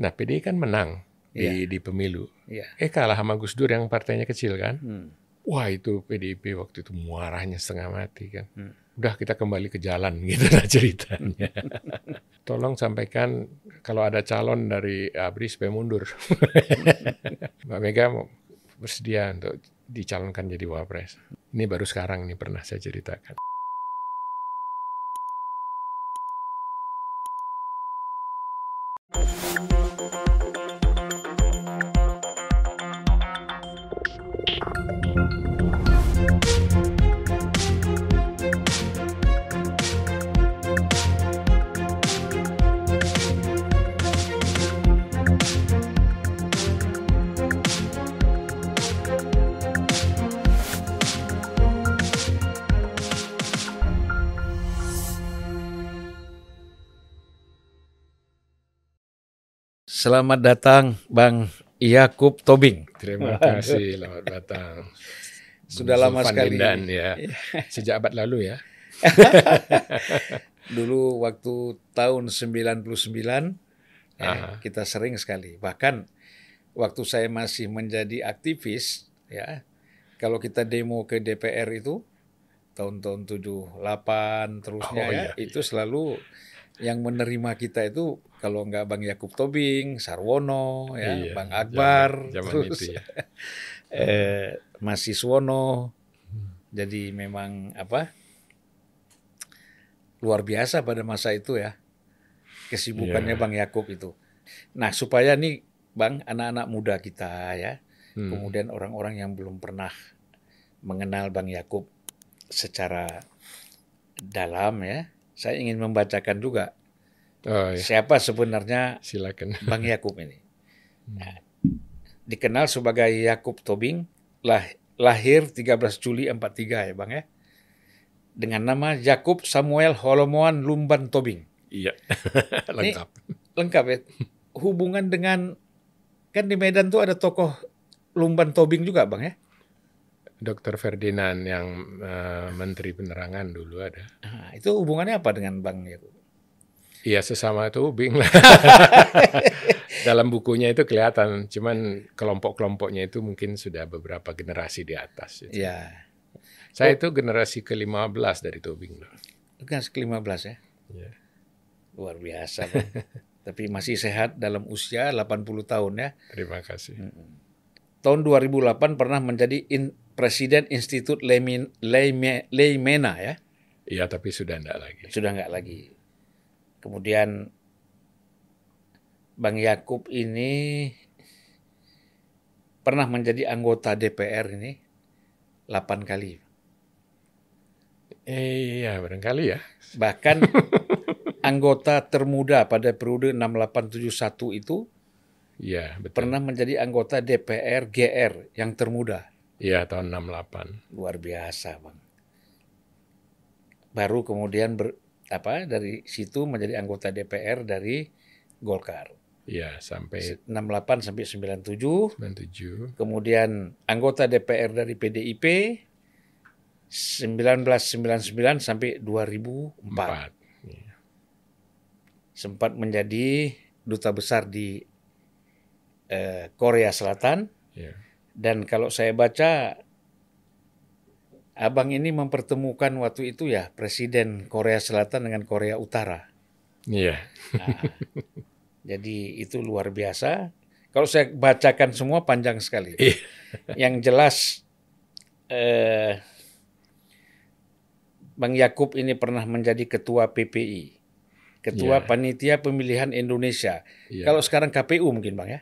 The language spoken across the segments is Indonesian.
Nah, PDI kan menang di, di pemilu. Iya. Eh kalah sama Gus Dur yang partainya kecil kan. Hmm. Wah itu PDIP waktu itu muaranya setengah mati kan. Hmm. Udah kita kembali ke jalan gitu lah ceritanya. Tolong sampaikan kalau ada calon dari ABRI supaya mundur. Mbak Mega bersedia untuk dicalonkan jadi wapres. Ini baru sekarang nih pernah saya ceritakan. Selamat datang Bang Yakub Tobing. Terima kasih, selamat datang. Sudah Bung lama sekali. Lindan, ya. Sejak abad lalu ya. Dulu waktu tahun 99 eh, Aha. kita sering sekali. Bahkan waktu saya masih menjadi aktivis ya, kalau kita demo ke DPR itu tahun-tahun 78 terusnya Oh, ya, iya, itu selalu yang menerima kita itu kalau nggak Bang Yakub Tobing, Sarwono, ya, Iya, Bang Akbar, zaman- zaman terus itu ya. eh, Mas Siswono. Jadi memang apa luar biasa pada masa itu ya kesibukannya Iya. Bang Yakub itu. Nah supaya nih Bang anak-anak muda kita ya, Hmm. kemudian orang-orang yang belum pernah mengenal Bang Yakub secara dalam ya, saya ingin membacakan juga Oh ya, siapa sebenarnya silakan. Bang Yakub ini. Nah, dikenal sebagai Yakub Tobing, lah, lahir 13 Juli 43 ya Bang ya. Dengan nama Yakub Samuel Holomoan Lumban Tobing. Iya, lengkap. Lengkap ya. Hubungan dengan kan di Medan tuh ada tokoh Lumban Tobing juga Bang ya. Dokter Ferdinand yang eh, Menteri Penerangan dulu ada. Nah, itu hubungannya apa dengan Bang Yakub? Iya sesama itu Bing lah. Dalam bukunya itu kelihatan, cuman kelompok-kelompoknya itu mungkin sudah beberapa generasi di atas. gitu. Ya, Saya itu generasi ke-15 dari Tobing. loh. kan ke-15 ya. Iya. Luar biasa. Tapi masih sehat dalam usia 80 tahun ya. Terima kasih. tahun 2008 pernah menjadi in- Presiden Institut Leimena ya, Iya, tapi sudah enggak lagi. sudah nggak lagi. Kemudian Bang Yakub ini pernah menjadi anggota DPR ini 8 kali. Eh, iya, barangkali ya. Bahkan anggota termuda pada periode 6871 itu Iya, betul. pernah menjadi anggota DPR GR yang termuda. Iya, tahun 68. luar biasa bang. Baru kemudian ber, apa dari situ menjadi anggota DPR dari Golkar. Iya, sampai 68 sampai 97, 97. kemudian anggota DPR dari PDIP 1999 sampai 2004. Empat. Iya. Sempat menjadi duta besar di eh, Korea Selatan Iya. dan kalau saya baca Abang ini mempertemukan waktu itu ya Presiden Korea Selatan dengan Korea Utara. Iya. Nah, jadi itu luar biasa. Kalau saya bacakan semua panjang sekali. Iya. Yang jelas eh, Bang Yakub ini pernah menjadi ketua PPI, ketua Iya. Panitia Pemilihan Indonesia. Iya. Kalau sekarang KPU mungkin Bang ya.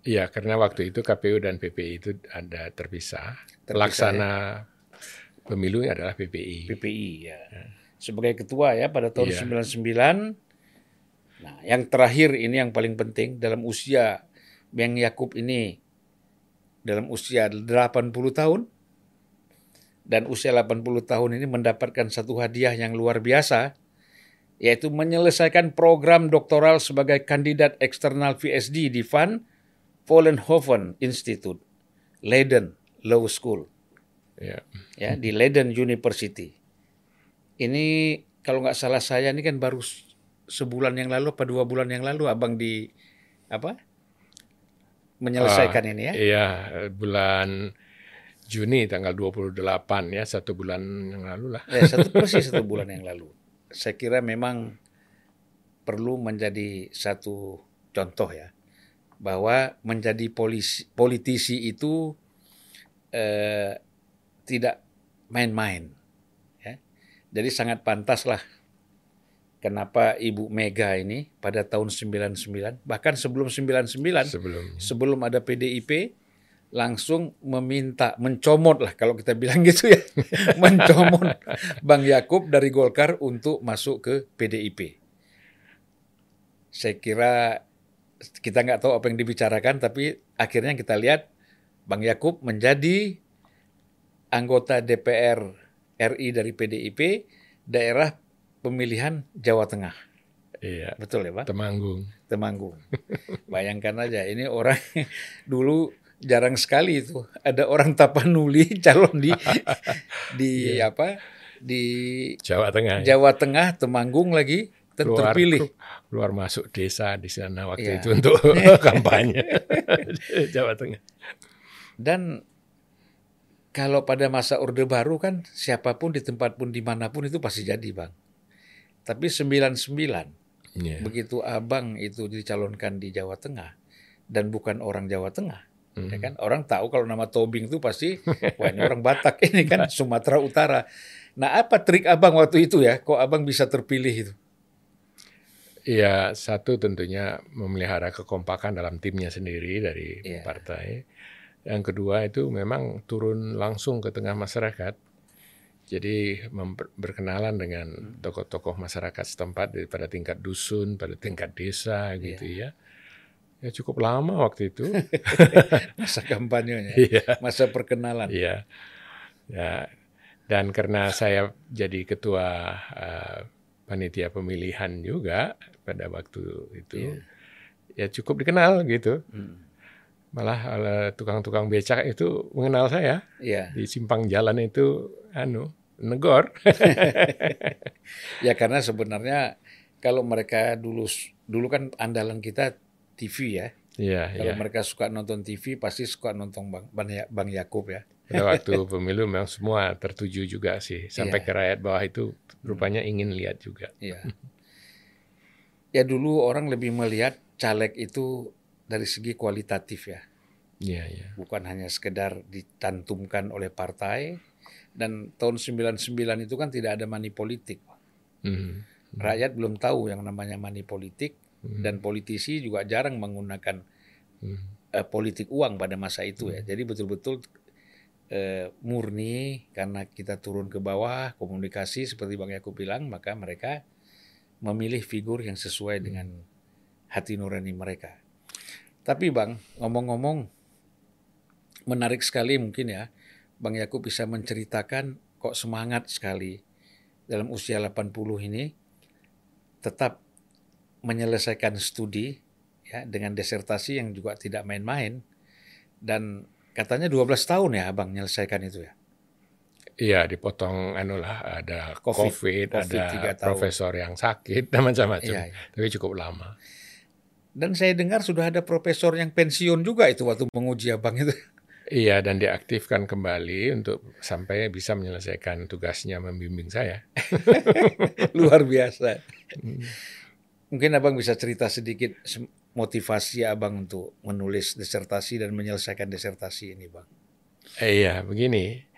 Iya, karena waktu itu KPU dan PPI itu ada terpisah. Pelaksana pemilu adalah PPI. PPI ya. Sebagai ketua ya pada tahun Iya. 99. Nah, yang terakhir ini yang paling penting dalam usia Bang Yakub ini dalam usia 80 tahun dan usia 80 tahun ini mendapatkan satu hadiah yang luar biasa yaitu menyelesaikan program doktoral sebagai kandidat eksternal VSD di Van Vollenhoven Institute, Leiden Law School Iya. ya di Leiden University. Ini kalau nggak salah saya ini kan baru sebulan yang lalu apa dua bulan yang lalu abang di apa menyelesaikan Ah, ini ya. Iya, bulan Juni tanggal 28 ya, satu bulan yang lalu lah. Ya, satu persis satu bulan yang lalu. Saya kira memang perlu menjadi satu contoh ya bahwa menjadi polisi, politisi itu eh, tidak main-main. Ya. Jadi sangat pantas lah kenapa Ibu Mega ini pada tahun 99 bahkan sebelum 99 Sebelum sebelum ada PDIP langsung meminta mencomot lah kalau kita bilang gitu ya mencomot Bang Yakub dari Golkar untuk masuk ke PDIP. Saya kira kita nggak tahu apa yang dibicarakan tapi akhirnya kita lihat Bang Yakub menjadi anggota DPR RI dari PDIP daerah pemilihan Jawa Tengah. iya, Betul ya, Pak? Temanggung. Temanggung. Bayangkan aja, ini orang dulu jarang sekali itu ada orang Tapanuli calon di di apa di Jawa Tengah. Jawa Tengah Temanggung lagi ter- keluar, terpilih. keluar masuk desa di sana waktu Iya. itu untuk kampanye Jawa Tengah. Dan kalau pada masa Orde Baru kan siapa pun di tempat pun di mana pun itu pasti jadi bang. Tapi 99 Iya. begitu abang itu dicalonkan di Jawa Tengah dan bukan orang Jawa Tengah, Hmm. ya kan orang tahu kalau nama Tobing itu pasti wah ini orang Batak ini kan Sumatera Utara. Nah apa trik abang waktu itu ya? Kok abang bisa terpilih itu? Iya, satu tentunya memelihara kekompakan dalam timnya sendiri dari Iya. partai. Yang kedua itu memang turun langsung ke tengah masyarakat. Jadi berkenalan dengan tokoh-tokoh masyarakat setempat pada tingkat dusun, pada tingkat desa gitu ya. Ya cukup lama waktu itu. Masa kampanyenya, Iya. masa perkenalan. Iya. Ya. Dan karena saya jadi ketua eh, panitia pemilihan juga pada waktu itu, ya cukup dikenal gitu. Hmm. Malah eh, tukang-tukang becak itu mengenal saya Iya, di simpang jalan itu, anu negor. ya karena sebenarnya kalau mereka dulu dulu kan andalan kita TV ya. Iya, Kalau iya. mereka suka nonton TV pasti suka nonton Bang Bang, Ya- Bang Yakub ya. Pada waktu pemilu memang semua tertuju juga sih, sampai Iya. ke rakyat bawah itu rupanya ingin lihat juga. Iya. Ya dulu orang lebih melihat caleg itu dari segi kualitatif ya, Iya, iya. bukan hanya sekedar ditantumkan oleh partai. Dan tahun 99 itu kan tidak ada money politik. Mhm. Rakyat belum tahu yang namanya money politik Mhm. dan politisi juga jarang menggunakan Mhm. eh, politik uang pada masa itu ya. Jadi betul-betul eh, murni karena kita turun ke bawah komunikasi seperti Bang Yakub bilang maka mereka memilih figur yang sesuai dengan hati nurani mereka. Tapi Bang ngomong-ngomong menarik sekali mungkin ya Bang Yakub bisa menceritakan kok semangat sekali dalam usia 80 ini tetap menyelesaikan studi ya dengan desertasi yang juga tidak main-main dan katanya 12 tahun ya Abang menyelesaikan itu ya. Iya, dipotong anu lah, ada Covid, COVID, Covid ada tahun. profesor yang sakit dan macam-macam. Iya, iya. Tapi cukup lama. Dan saya dengar sudah ada profesor yang pensiun juga itu waktu menguji Abang itu. Iya, dan diaktifkan kembali untuk sampai bisa menyelesaikan tugasnya membimbing saya. Luar biasa. Mungkin Abang bisa cerita sedikit motivasi Abang untuk menulis disertasi dan menyelesaikan disertasi ini, Bang. Eh, iya, begini.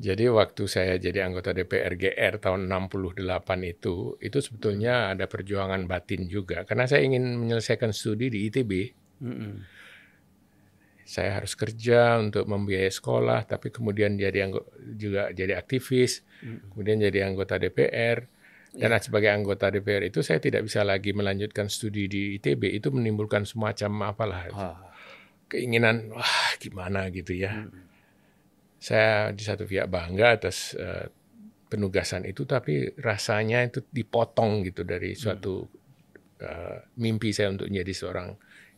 Jadi waktu saya jadi anggota DPR GR tahun 68 itu, itu sebetulnya ada perjuangan batin juga. Karena saya ingin menyelesaikan studi di ITB. Mm-mm. Saya harus kerja untuk membiayai sekolah, tapi kemudian jadi juga jadi aktivis, kemudian jadi anggota DPR. Dan sebagai anggota DPR itu saya tidak bisa lagi melanjutkan studi di ITB. Itu menimbulkan semacam apalah Ah, keinginan, wah gimana gitu ya. Saya di satu pihak bangga atas eh, penugasan itu, tapi rasanya itu dipotong gitu dari suatu eh, mimpi saya untuk menjadi seorang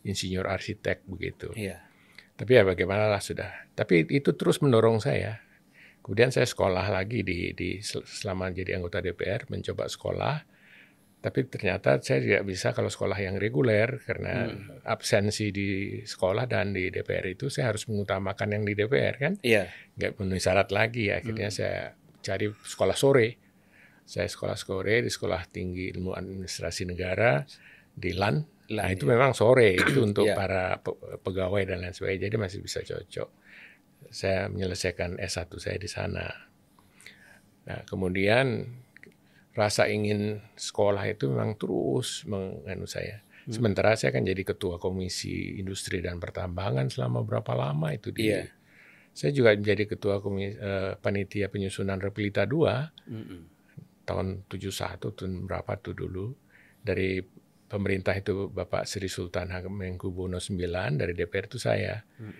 insinyur arsitek begitu. iya. Tapi ya bagaimana lah sudah. Tapi itu terus mendorong saya. Kemudian saya sekolah lagi di, di sel- selama jadi anggota DPR, mencoba sekolah. Tapi ternyata saya tidak bisa kalau sekolah yang reguler karena hmm. absensi di sekolah dan di DPR itu saya harus mengutamakan yang di DPR kan. Iya. Nggak memenuhi syarat lagi. Akhirnya hmm. saya cari sekolah sore. Saya sekolah sore di Sekolah Tinggi Ilmu Administrasi Negara di LAN. Nah, itu ya. memang sore itu untuk yeah. para pegawai dan lain sebagainya. Jadi masih bisa cocok. Saya menyelesaikan S1 saya di sana. Nah, kemudian rasa ingin sekolah itu memang terus menganu saya. Hmm. Sementara saya kan jadi ketua komisi industri dan pertambangan selama berapa lama itu di. Yeah. Saya juga menjadi ketua komisi uh, panitia penyusunan Repilita 2 hmm. tahun 71 tahun berapa tuh dulu dari pemerintah itu Bapak Sri Sultan Hamengkubuwono IX dari DPR itu saya. Hmm.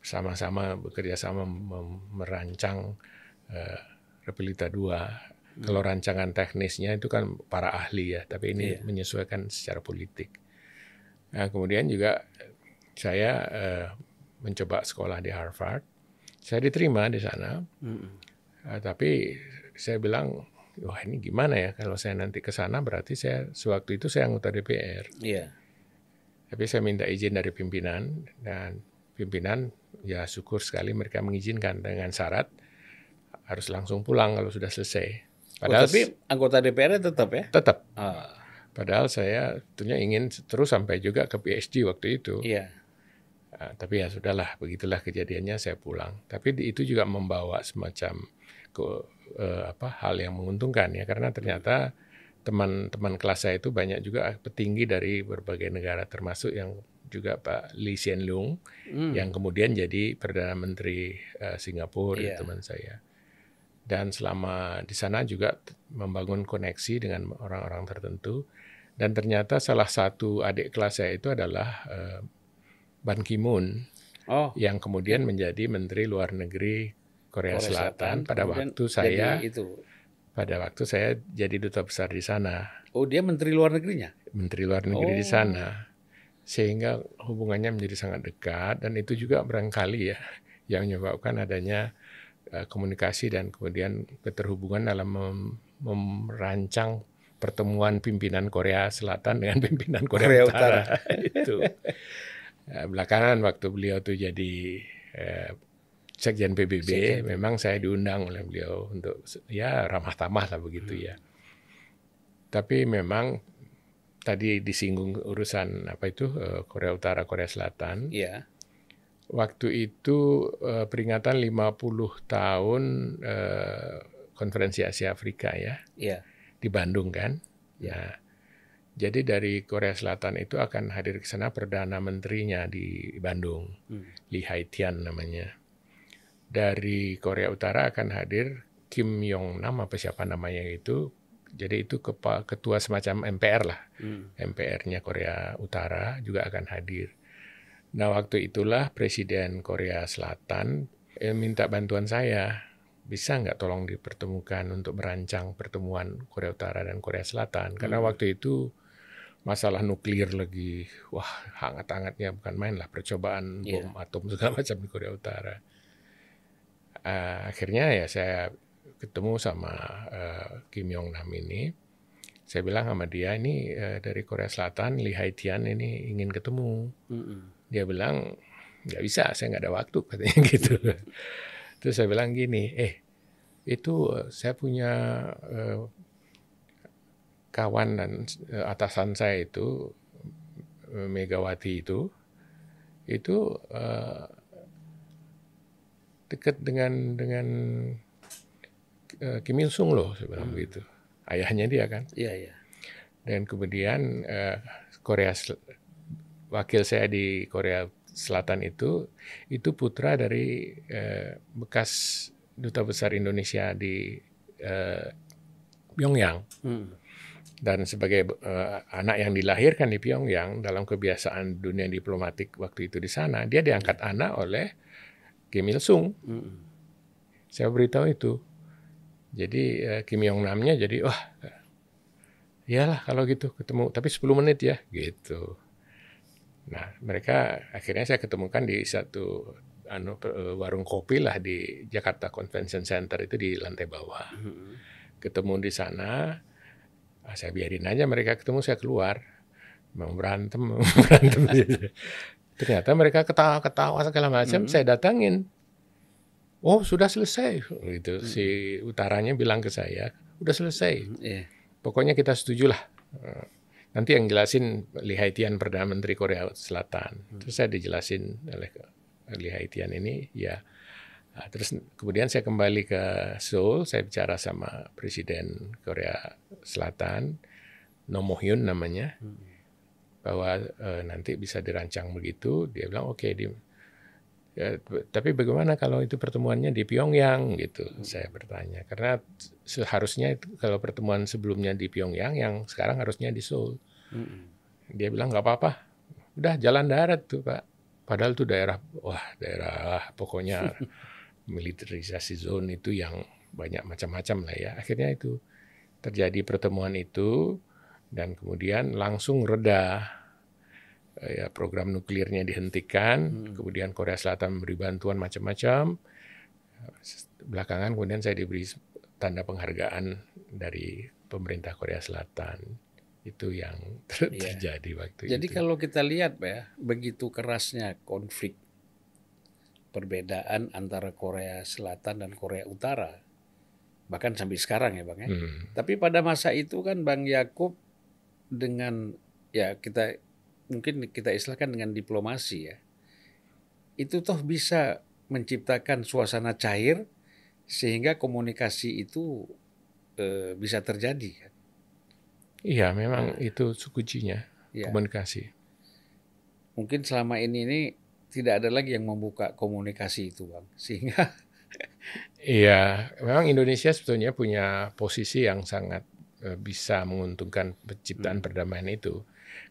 Sama-sama bekerja sama merancang uh, Repilita 2 kalau rancangan teknisnya itu kan para ahli ya, tapi ini yeah. menyesuaikan secara politik. Nah, kemudian juga saya uh, mencoba sekolah di Harvard. Saya diterima di sana, mm uh, tapi saya bilang, wah ini gimana ya kalau saya nanti ke sana berarti saya sewaktu itu saya anggota DPR. Yeah. Tapi saya minta izin dari pimpinan dan pimpinan ya syukur sekali mereka mengizinkan dengan syarat harus langsung pulang kalau sudah selesai. Padahal oh, tapi anggota DPR tetap ya? Tetap. Ah. Padahal saya tentunya ingin terus sampai juga ke PhD waktu itu. Iya. Nah, tapi ya sudahlah, begitulah kejadiannya saya pulang. Tapi itu juga membawa semacam ke eh, apa hal yang menguntungkan ya karena ternyata teman-teman kelas saya itu banyak juga petinggi dari berbagai negara termasuk yang juga Pak Lee Hsien Loong hmm. yang kemudian jadi perdana menteri uh, Singapura yeah. teman saya dan selama di sana juga membangun koneksi dengan orang-orang tertentu dan ternyata salah satu adik kelas saya itu adalah uh, Ban Ki-moon oh. yang kemudian menjadi Menteri Luar Negeri Korea, Korea Selatan, Selatan pada waktu saya itu. pada waktu saya jadi duta besar di sana. Oh, dia Menteri Luar Negerinya? Menteri Luar Negeri oh. di sana. Sehingga hubungannya menjadi sangat dekat dan itu juga barangkali ya yang menyebabkan adanya Eh, komunikasi dan kemudian keterhubungan dalam mem merancang pertemuan pimpinan Korea Selatan dengan pimpinan Korea, Korea Utara. itu eh, belakangan waktu beliau tuh jadi eh, sekjen PBB, sekjen. memang saya diundang oleh beliau untuk ya ramah tamah lah begitu hmm. ya. Tapi memang tadi disinggung urusan apa itu Korea Utara Korea Selatan. Iya waktu itu uh, peringatan 50 tahun uh, konferensi Asia Afrika ya. Iya. Di Bandung kan. Ya. Jadi dari Korea Selatan itu akan hadir ke sana perdana menterinya di Bandung. Hmm. Lee Haitian namanya. Dari Korea Utara akan hadir Kim Yong Nam apa siapa namanya itu. Jadi itu ketua semacam MPR lah. Hmm. MPR-nya Korea Utara juga akan hadir. Nah waktu itulah Presiden Korea Selatan eh, minta bantuan saya. Bisa nggak tolong dipertemukan untuk merancang pertemuan Korea Utara dan Korea Selatan? Karena hmm. waktu itu masalah nuklir lagi, wah hangat-hangatnya bukan main lah percobaan yeah. bom atom segala macam di Korea Utara. Uh, akhirnya ya saya ketemu sama uh, Kim Yong Nam ini. Saya bilang sama dia ini uh, dari Korea Selatan, Lee Haitian ini ingin ketemu. Mm -hmm dia bilang nggak bisa saya nggak ada waktu katanya gitu. Terus saya bilang gini eh itu eh, saya punya uh, kawan dan uh, atasan saya itu uh, Megawati itu itu uh, dekat dengan dengan uh, Kim Il Sung loh sebenarnya hmm. begitu. Ayahnya dia kan? Iya iya. Dan kemudian uh, Korea wakil saya di Korea Selatan itu itu putra dari eh, bekas duta besar Indonesia di eh, Pyongyang. Hmm. Dan sebagai uh, anak yang dilahirkan di Pyongyang dalam kebiasaan dunia diplomatik waktu itu di sana, dia diangkat anak oleh Kim Il Sung. Hmm. Saya beritahu itu. Jadi uh, Kim Yong Namnya jadi wah, iyalah kalau gitu ketemu, tapi 10 menit ya gitu. Nah, mereka akhirnya saya ketemukan di satu anu eh, warung kopi lah di Jakarta Convention Center itu di lantai bawah. Hmm. Ketemu di sana. Ah, saya biarin aja mereka ketemu saya keluar mau berantem mau berantem ternyata mereka ketawa-ketawa segala macam Mhm. saya datangin oh sudah selesai gitu Hmm. si utaranya bilang ke saya udah selesai Iya. pokoknya kita setujulah Eh, nanti yang jelasin Lee Haitian perdana menteri Korea Selatan. Terus saya dijelasin oleh Lee Haitian ini ya. Nah, terus kemudian saya kembali ke Seoul, saya bicara sama Presiden Korea Selatan, No Mo-hyun namanya, bahwa eh, nanti bisa dirancang begitu. Dia bilang oke, di, ya, tapi bagaimana kalau itu pertemuannya di Pyongyang gitu? Saya bertanya karena seharusnya itu kalau pertemuan sebelumnya di Pyongyang, yang sekarang harusnya di Seoul. Mm-mm. Dia bilang nggak apa-apa, udah jalan darat tuh pak. Padahal tuh daerah, wah daerah pokoknya militerisasi zone itu yang banyak macam-macam lah ya. Akhirnya itu terjadi pertemuan itu dan kemudian langsung reda ya program nuklirnya dihentikan, kemudian Korea Selatan memberi bantuan macam-macam. Belakangan kemudian saya diberi tanda penghargaan dari pemerintah Korea Selatan. Itu yang ter- Iya. terjadi waktu Jadi itu. kalau kita lihat Pak ya, begitu kerasnya konflik perbedaan antara Korea Selatan dan Korea Utara, bahkan sampai sekarang ya Bang ya. Hmm. Tapi pada masa itu kan Bang Yakub dengan ya kita mungkin kita istilahkan dengan diplomasi ya, itu toh bisa menciptakan suasana cair sehingga komunikasi itu eh, bisa terjadi. kan. Iya, memang itu kuncinya Ya. komunikasi. mungkin selama ini ini tidak ada lagi yang membuka komunikasi itu bang sehingga Iya, memang Indonesia sebetulnya punya posisi yang sangat eh, bisa menguntungkan penciptaan perdamaian itu.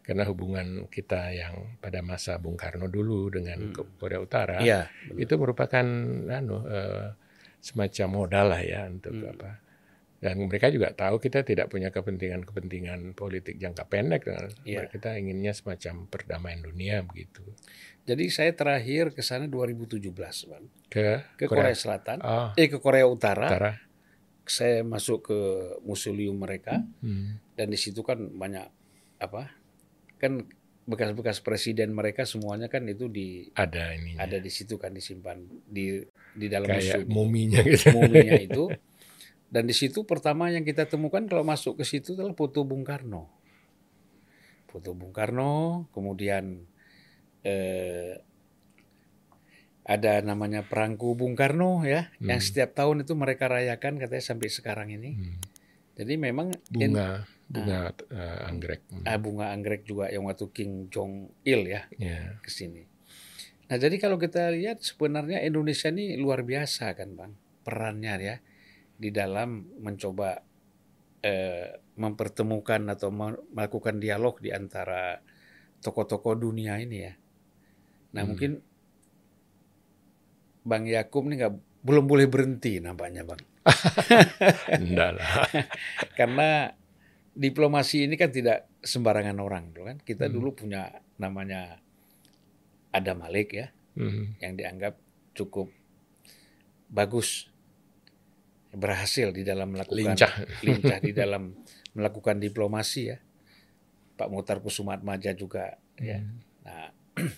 Karena hubungan kita yang pada masa Bung Karno dulu dengan Ko- Korea Utara ya itu merupakan anu eh, semacam modal lah ya untuk Hmm. apa. Dan mereka juga tahu kita tidak punya kepentingan-kepentingan politik jangka pendek. Dengan Iya. Kita inginnya semacam perdamaian dunia begitu. jadi saya terakhir ke sana 2017 bang Ke, ke Korea, Selatan Oh, eh ke Korea Utara Utara. saya masuk ke museum mereka Hmm. dan di situ kan banyak apa kan bekas-bekas presiden mereka semuanya kan itu di Ada ininya. ada di situ kan disimpan di di dalam kayak museum itu. muminya gitu. muminya itu dan di situ pertama yang kita temukan kalau masuk ke situ adalah foto Bung Karno foto Bung Karno kemudian eh, ada namanya perangku Bung Karno ya yang Hmm. setiap tahun itu mereka rayakan katanya sampai sekarang ini Hmm. jadi memang in- bunga eh, anggrek. Hmm. ah, bunga anggrek juga yang waktu King Jong Il ya Ya. ke sini. Nah, jadi kalau kita lihat sebenarnya Indonesia ini luar biasa kan, Bang. Perannya ya di dalam mencoba eh, mempertemukan atau me- melakukan dialog di antara tokoh-tokoh dunia ini ya. Nah, Hmm. mungkin Bang Yakub ini nggak belum boleh berhenti nampaknya, Bang. Enggak lah. Karena diplomasi ini kan tidak sembarangan orang, tuh kan. Kita Hmm. dulu punya namanya Adam Malik ya. Hmm. yang dianggap cukup bagus berhasil di dalam melakukan Lincah. lincah di dalam melakukan diplomasi ya Pak Mutar Kusumatmaja juga ya Hmm. nah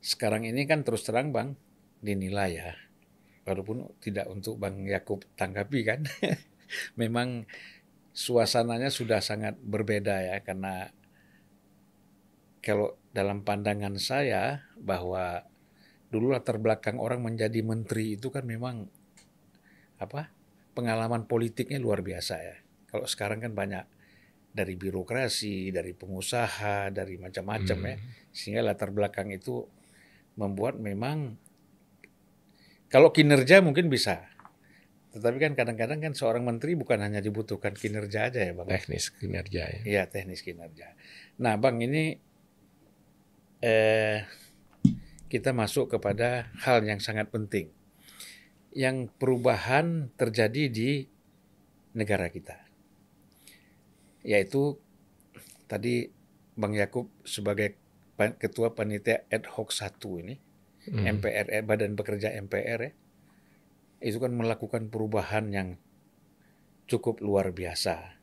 sekarang ini kan terus terang bang dinilai ya walaupun tidak untuk bang Yakub tanggapi kan memang suasananya sudah sangat berbeda ya karena kalau dalam pandangan saya bahwa dulu latar belakang orang menjadi menteri itu kan memang apa pengalaman politiknya luar biasa ya. Kalau sekarang kan banyak dari birokrasi, dari pengusaha, dari macam-macam ya, Hmm. sehingga latar belakang itu membuat memang kalau kinerja mungkin bisa, tetapi kan kadang-kadang kan seorang menteri bukan hanya dibutuhkan kinerja aja ya bang. Teknis kinerja ya. Iya teknis kinerja. Nah bang ini eh, kita masuk kepada hal yang sangat penting, yang perubahan terjadi di negara kita, yaitu tadi bang Yakub sebagai ketua panitia ad hoc satu ini Hmm. MPR eh, Badan Pekerja MPR ya itu kan melakukan perubahan yang cukup luar biasa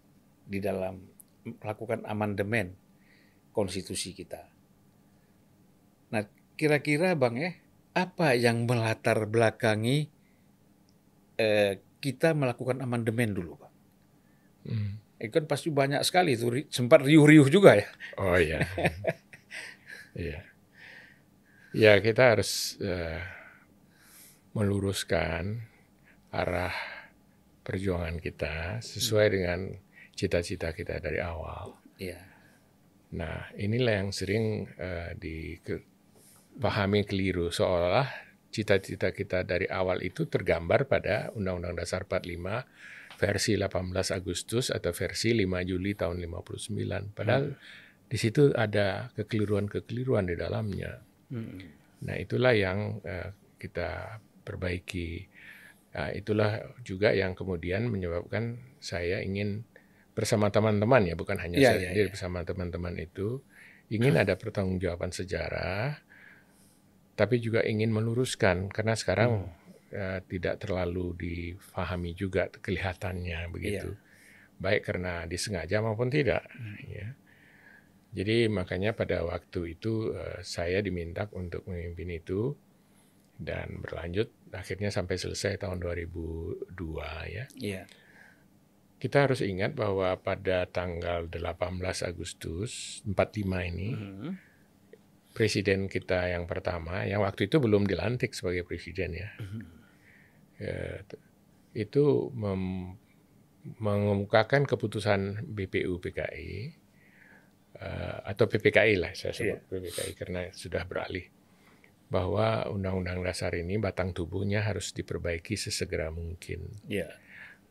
di dalam melakukan amandemen konstitusi kita. Nah, kira-kira Bang ya, apa yang melatar belakangi eh, kita melakukan amandemen dulu, Bang? Hmm. Itu kan pasti banyak sekali itu sempat riuh-riuh juga ya. Oh iya. iya. Ya kita harus uh, meluruskan arah perjuangan kita sesuai hmm. dengan cita-cita kita dari awal. Iya. Nah inilah yang sering uh, dipahami keliru seolah cita-cita kita dari awal itu tergambar pada Undang-Undang Dasar 45 versi 18 Agustus atau versi 5 Juli tahun 59. Padahal hmm. di situ ada kekeliruan-kekeliruan di dalamnya. Hmm. Nah, itulah yang uh, kita perbaiki. Nah, itulah juga yang kemudian menyebabkan saya ingin bersama teman-teman ya, bukan hanya ya, saya ya, sendiri ya. bersama teman-teman itu ingin ada pertanggungjawaban sejarah tapi juga ingin meluruskan karena sekarang hmm uh, tidak terlalu difahami juga kelihatannya begitu. Iya. Baik karena disengaja maupun tidak. Hmm. Ya. Jadi makanya pada waktu itu uh, saya diminta untuk memimpin itu dan berlanjut akhirnya sampai selesai tahun 2002 ya. Iya. Kita harus ingat bahwa pada tanggal 18 Agustus 45 ini -hmm. presiden kita yang pertama yang waktu itu belum dilantik sebagai presiden ya. -hmm ya, itu mem, mengemukakan keputusan BPU PKI uh, eh, atau PPKI lah saya sebut yeah. PPKI karena sudah beralih bahwa undang-undang dasar ini batang tubuhnya harus diperbaiki sesegera mungkin. Yeah.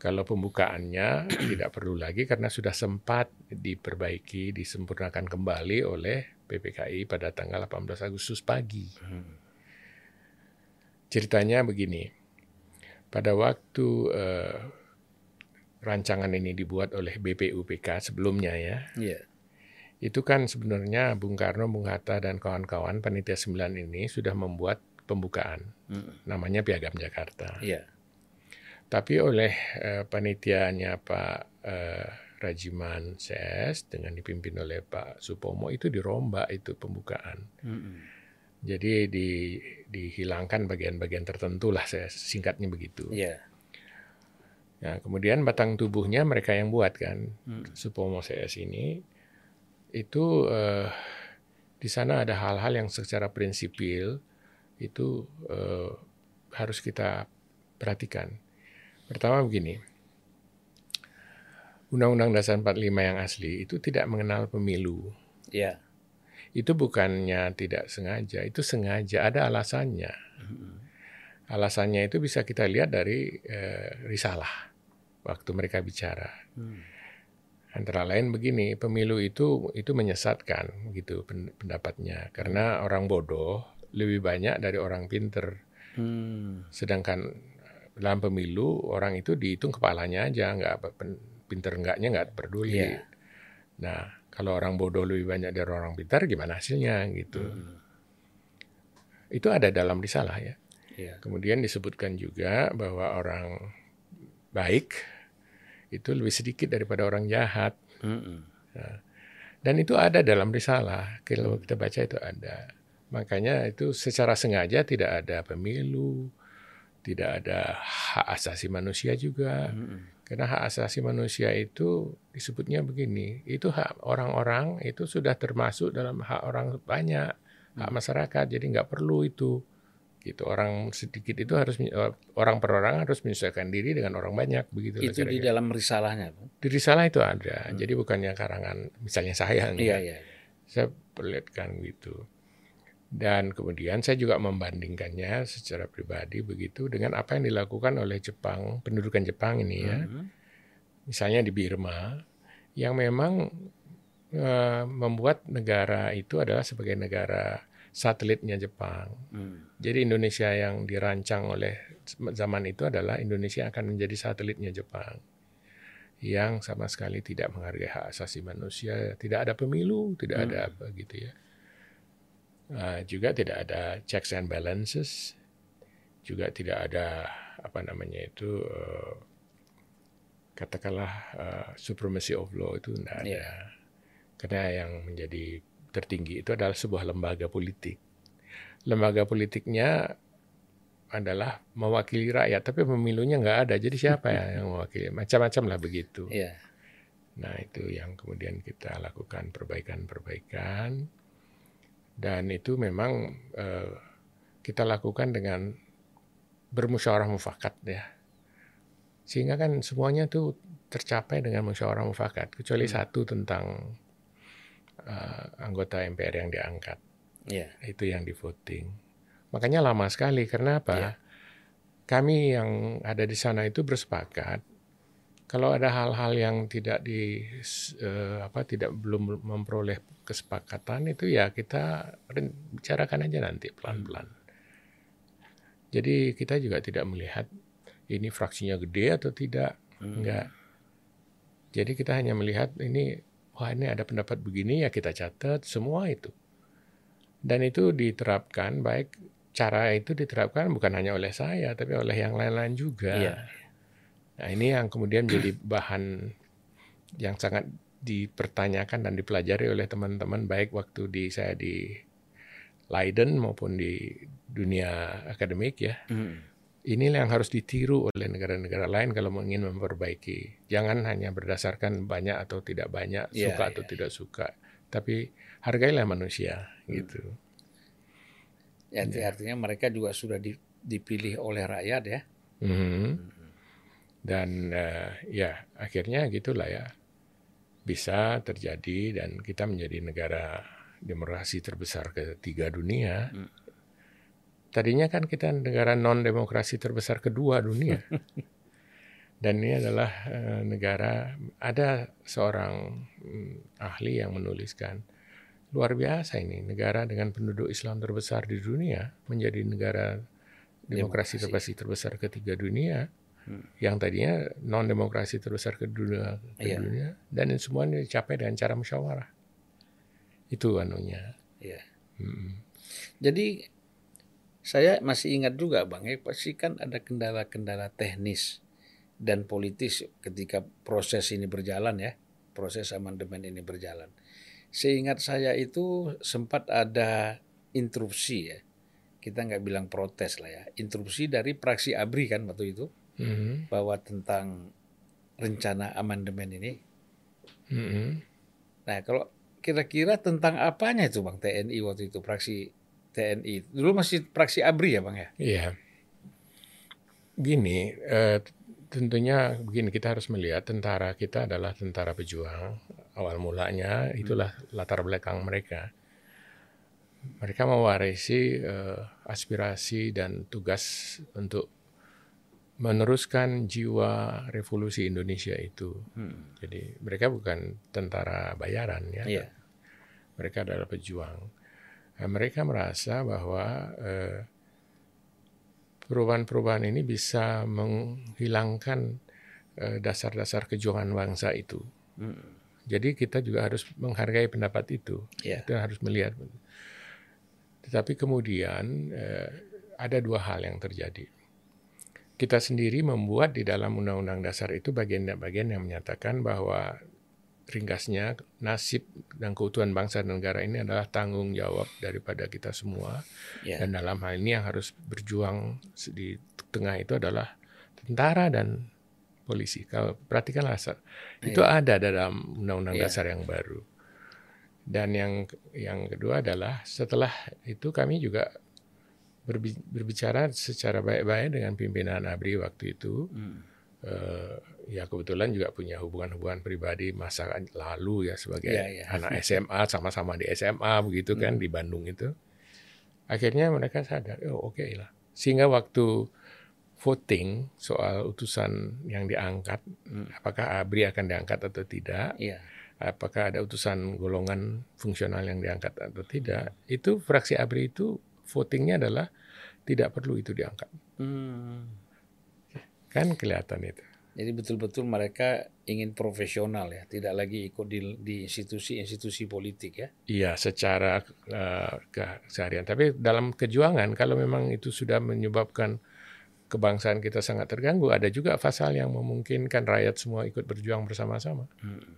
Kalau pembukaannya tidak perlu lagi karena sudah sempat diperbaiki, disempurnakan kembali oleh PPKI pada tanggal 18 Agustus pagi. Hmm. Ceritanya begini, pada waktu uh, rancangan ini dibuat oleh BPUPK sebelumnya ya, yeah. Itu kan sebenarnya Bung Karno, Bung Hatta dan kawan-kawan panitia 9 ini sudah membuat pembukaan, mm. namanya Piagam Jakarta. Yeah. Tapi oleh uh, panitianya Pak uh, Rajiman CS dengan dipimpin oleh Pak Supomo itu dirombak itu pembukaan. Mm -mm. Jadi di, dihilangkan bagian-bagian tertentu lah saya singkatnya begitu. Yeah. Nah, kemudian batang tubuhnya mereka yang buat kan, hmm. Supomo CS ini itu uh, di sana ada hal-hal yang secara prinsipil itu uh, harus kita perhatikan. Pertama begini, Undang-Undang Dasar 45 yang asli itu tidak mengenal pemilu. Yeah itu bukannya tidak sengaja, itu sengaja ada alasannya. Alasannya itu bisa kita lihat dari eh, risalah waktu mereka bicara. Hmm. Antara lain begini, pemilu itu itu menyesatkan gitu pendapatnya karena orang bodoh lebih banyak dari orang pinter. Hmm. Sedangkan dalam pemilu orang itu dihitung kepalanya aja, nggak pinter enggaknya nggak peduli. Yeah. Nah, kalau orang bodoh lebih banyak dari orang pintar, gimana hasilnya gitu? Hmm. Itu ada dalam risalah ya. Yeah. Kemudian disebutkan juga bahwa orang baik itu lebih sedikit daripada orang jahat. Nah, dan itu ada dalam risalah. Kalau kita baca itu ada. Makanya itu secara sengaja tidak ada pemilu, tidak ada hak asasi manusia juga. Hmm. Karena hak asasi manusia itu disebutnya begini, itu hak orang-orang itu sudah termasuk dalam hak orang banyak, hak hmm. masyarakat. Jadi nggak perlu itu, gitu. Orang sedikit itu harus eh, orang per orang harus menyesuaikan diri dengan orang banyak, begitu. Itu di dalam risalahnya, Di risalah itu ada. Hmm. Jadi bukannya karangan, misalnya saya, iya, iya. saya perlihatkan gitu. Dan kemudian saya juga membandingkannya secara pribadi begitu dengan apa yang dilakukan oleh Jepang, pendudukan Jepang ini ya. Hmm. Misalnya di Birma yang memang uh, membuat negara itu adalah sebagai negara satelitnya Jepang. Hmm. Jadi Indonesia yang dirancang oleh zaman itu adalah Indonesia akan menjadi satelitnya Jepang yang sama sekali tidak menghargai hak asasi manusia, tidak ada pemilu, tidak hmm. ada apa gitu ya. Uh, juga tidak ada checks and balances, juga tidak ada apa namanya itu uh, katakanlah uh, supremacy of law itu tidak ada. Yeah. Karena yang menjadi tertinggi itu adalah sebuah lembaga politik. Lembaga politiknya adalah mewakili rakyat, tapi pemilunya nggak ada. Jadi siapa ya yang mewakili? Macam-macam lah begitu. Yeah. Nah itu yang kemudian kita lakukan perbaikan-perbaikan dan itu memang uh, kita lakukan dengan bermusyawarah mufakat ya. Sehingga kan semuanya tuh tercapai dengan musyawarah mufakat kecuali hmm. satu tentang uh, anggota MPR yang diangkat. Yeah. Itu yang di voting. Makanya lama sekali karena apa? Yeah. Kami yang ada di sana itu bersepakat kalau ada hal-hal yang tidak di uh, apa tidak belum memperoleh kesepakatan itu ya kita bicarakan aja nanti pelan-pelan. Jadi kita juga tidak melihat ini fraksinya gede atau tidak, hmm. enggak. Jadi kita hanya melihat ini wah ini ada pendapat begini ya kita catat semua itu. Dan itu diterapkan baik cara itu diterapkan bukan hanya oleh saya tapi oleh yang lain-lain juga. Iya. Nah, ini yang kemudian menjadi bahan yang sangat dipertanyakan dan dipelajari oleh teman-teman baik waktu di saya di Leiden maupun di dunia akademik ya. Hmm. Inilah yang harus ditiru oleh negara-negara lain kalau ingin memperbaiki. Jangan hanya berdasarkan banyak atau tidak banyak, yeah, suka yeah. atau tidak suka, tapi hargailah manusia hmm. gitu. Ya, ya, artinya mereka juga sudah dipilih oleh rakyat ya. Hmm. Hmm dan uh, ya akhirnya gitulah ya bisa terjadi dan kita menjadi negara demokrasi terbesar ketiga dunia. Hmm. Tadinya kan kita negara non demokrasi terbesar kedua dunia. dan ini adalah uh, negara ada seorang um, ahli yang menuliskan luar biasa ini negara dengan penduduk Islam terbesar di dunia menjadi negara demokrasi, demokrasi. terbesar terbesar ketiga dunia hmm. yang tadinya non demokrasi terbesar ke dunia, ke yeah. dunia dan semuanya dicapai dengan cara musyawarah itu anunya. Yeah. Hmm. Jadi saya masih ingat juga bang ya pasti kan ada kendala-kendala teknis dan politis ketika proses ini berjalan ya proses amandemen ini berjalan. Seingat saya itu sempat ada interupsi ya kita nggak bilang protes lah ya interupsi dari praksi abri kan waktu itu hmm. bahwa tentang rencana amandemen ini. Hmm. Nah, kalau kira-kira tentang apanya itu Bang TNI waktu itu praksi TNI. Dulu masih praksi ABRI ya Bang ya? Iya. Gini, eh, tentunya begini kita harus melihat tentara kita adalah tentara pejuang. Awal mulanya itulah latar belakang mereka. Mereka mewarisi eh, aspirasi dan tugas untuk meneruskan jiwa revolusi Indonesia itu. Hmm. Jadi mereka bukan tentara bayaran ya. Yeah. Mereka adalah pejuang. Nah, mereka merasa bahwa eh, perubahan-perubahan ini bisa menghilangkan eh, dasar-dasar kejuangan bangsa itu. Hmm. Jadi kita juga harus menghargai pendapat itu. Yeah. Kita harus melihat. Tetapi kemudian eh, ada dua hal yang terjadi kita sendiri membuat di dalam Undang-Undang Dasar itu bagian-bagian yang menyatakan bahwa ringkasnya nasib dan keutuhan bangsa dan negara ini adalah tanggung jawab daripada kita semua yeah. dan dalam hal ini yang harus berjuang di tengah itu adalah tentara dan polisi. Kalau perhatikanlah itu yeah. ada dalam Undang-Undang yeah. Dasar yang baru. Dan yang yang kedua adalah setelah itu kami juga berbicara secara baik-baik dengan pimpinan ABRI waktu itu. Hmm. Uh, ya kebetulan juga punya hubungan-hubungan pribadi masa lalu ya sebagai yeah, yeah. anak SMA sama-sama di SMA begitu kan hmm. di Bandung itu. Akhirnya mereka sadar, oh oke okay lah. Sehingga waktu voting soal utusan yang diangkat, hmm. apakah ABRI akan diangkat atau tidak, yeah. apakah ada utusan golongan fungsional yang diangkat atau tidak, itu fraksi ABRI itu votingnya adalah tidak perlu itu diangkat. Hmm. Kan kelihatan itu. Jadi betul-betul mereka ingin profesional ya, tidak lagi ikut di, di institusi-institusi politik ya. Iya, secara uh, keseharian. Tapi dalam kejuangan kalau memang itu sudah menyebabkan kebangsaan kita sangat terganggu, ada juga pasal yang memungkinkan rakyat semua ikut berjuang bersama-sama. Hmm.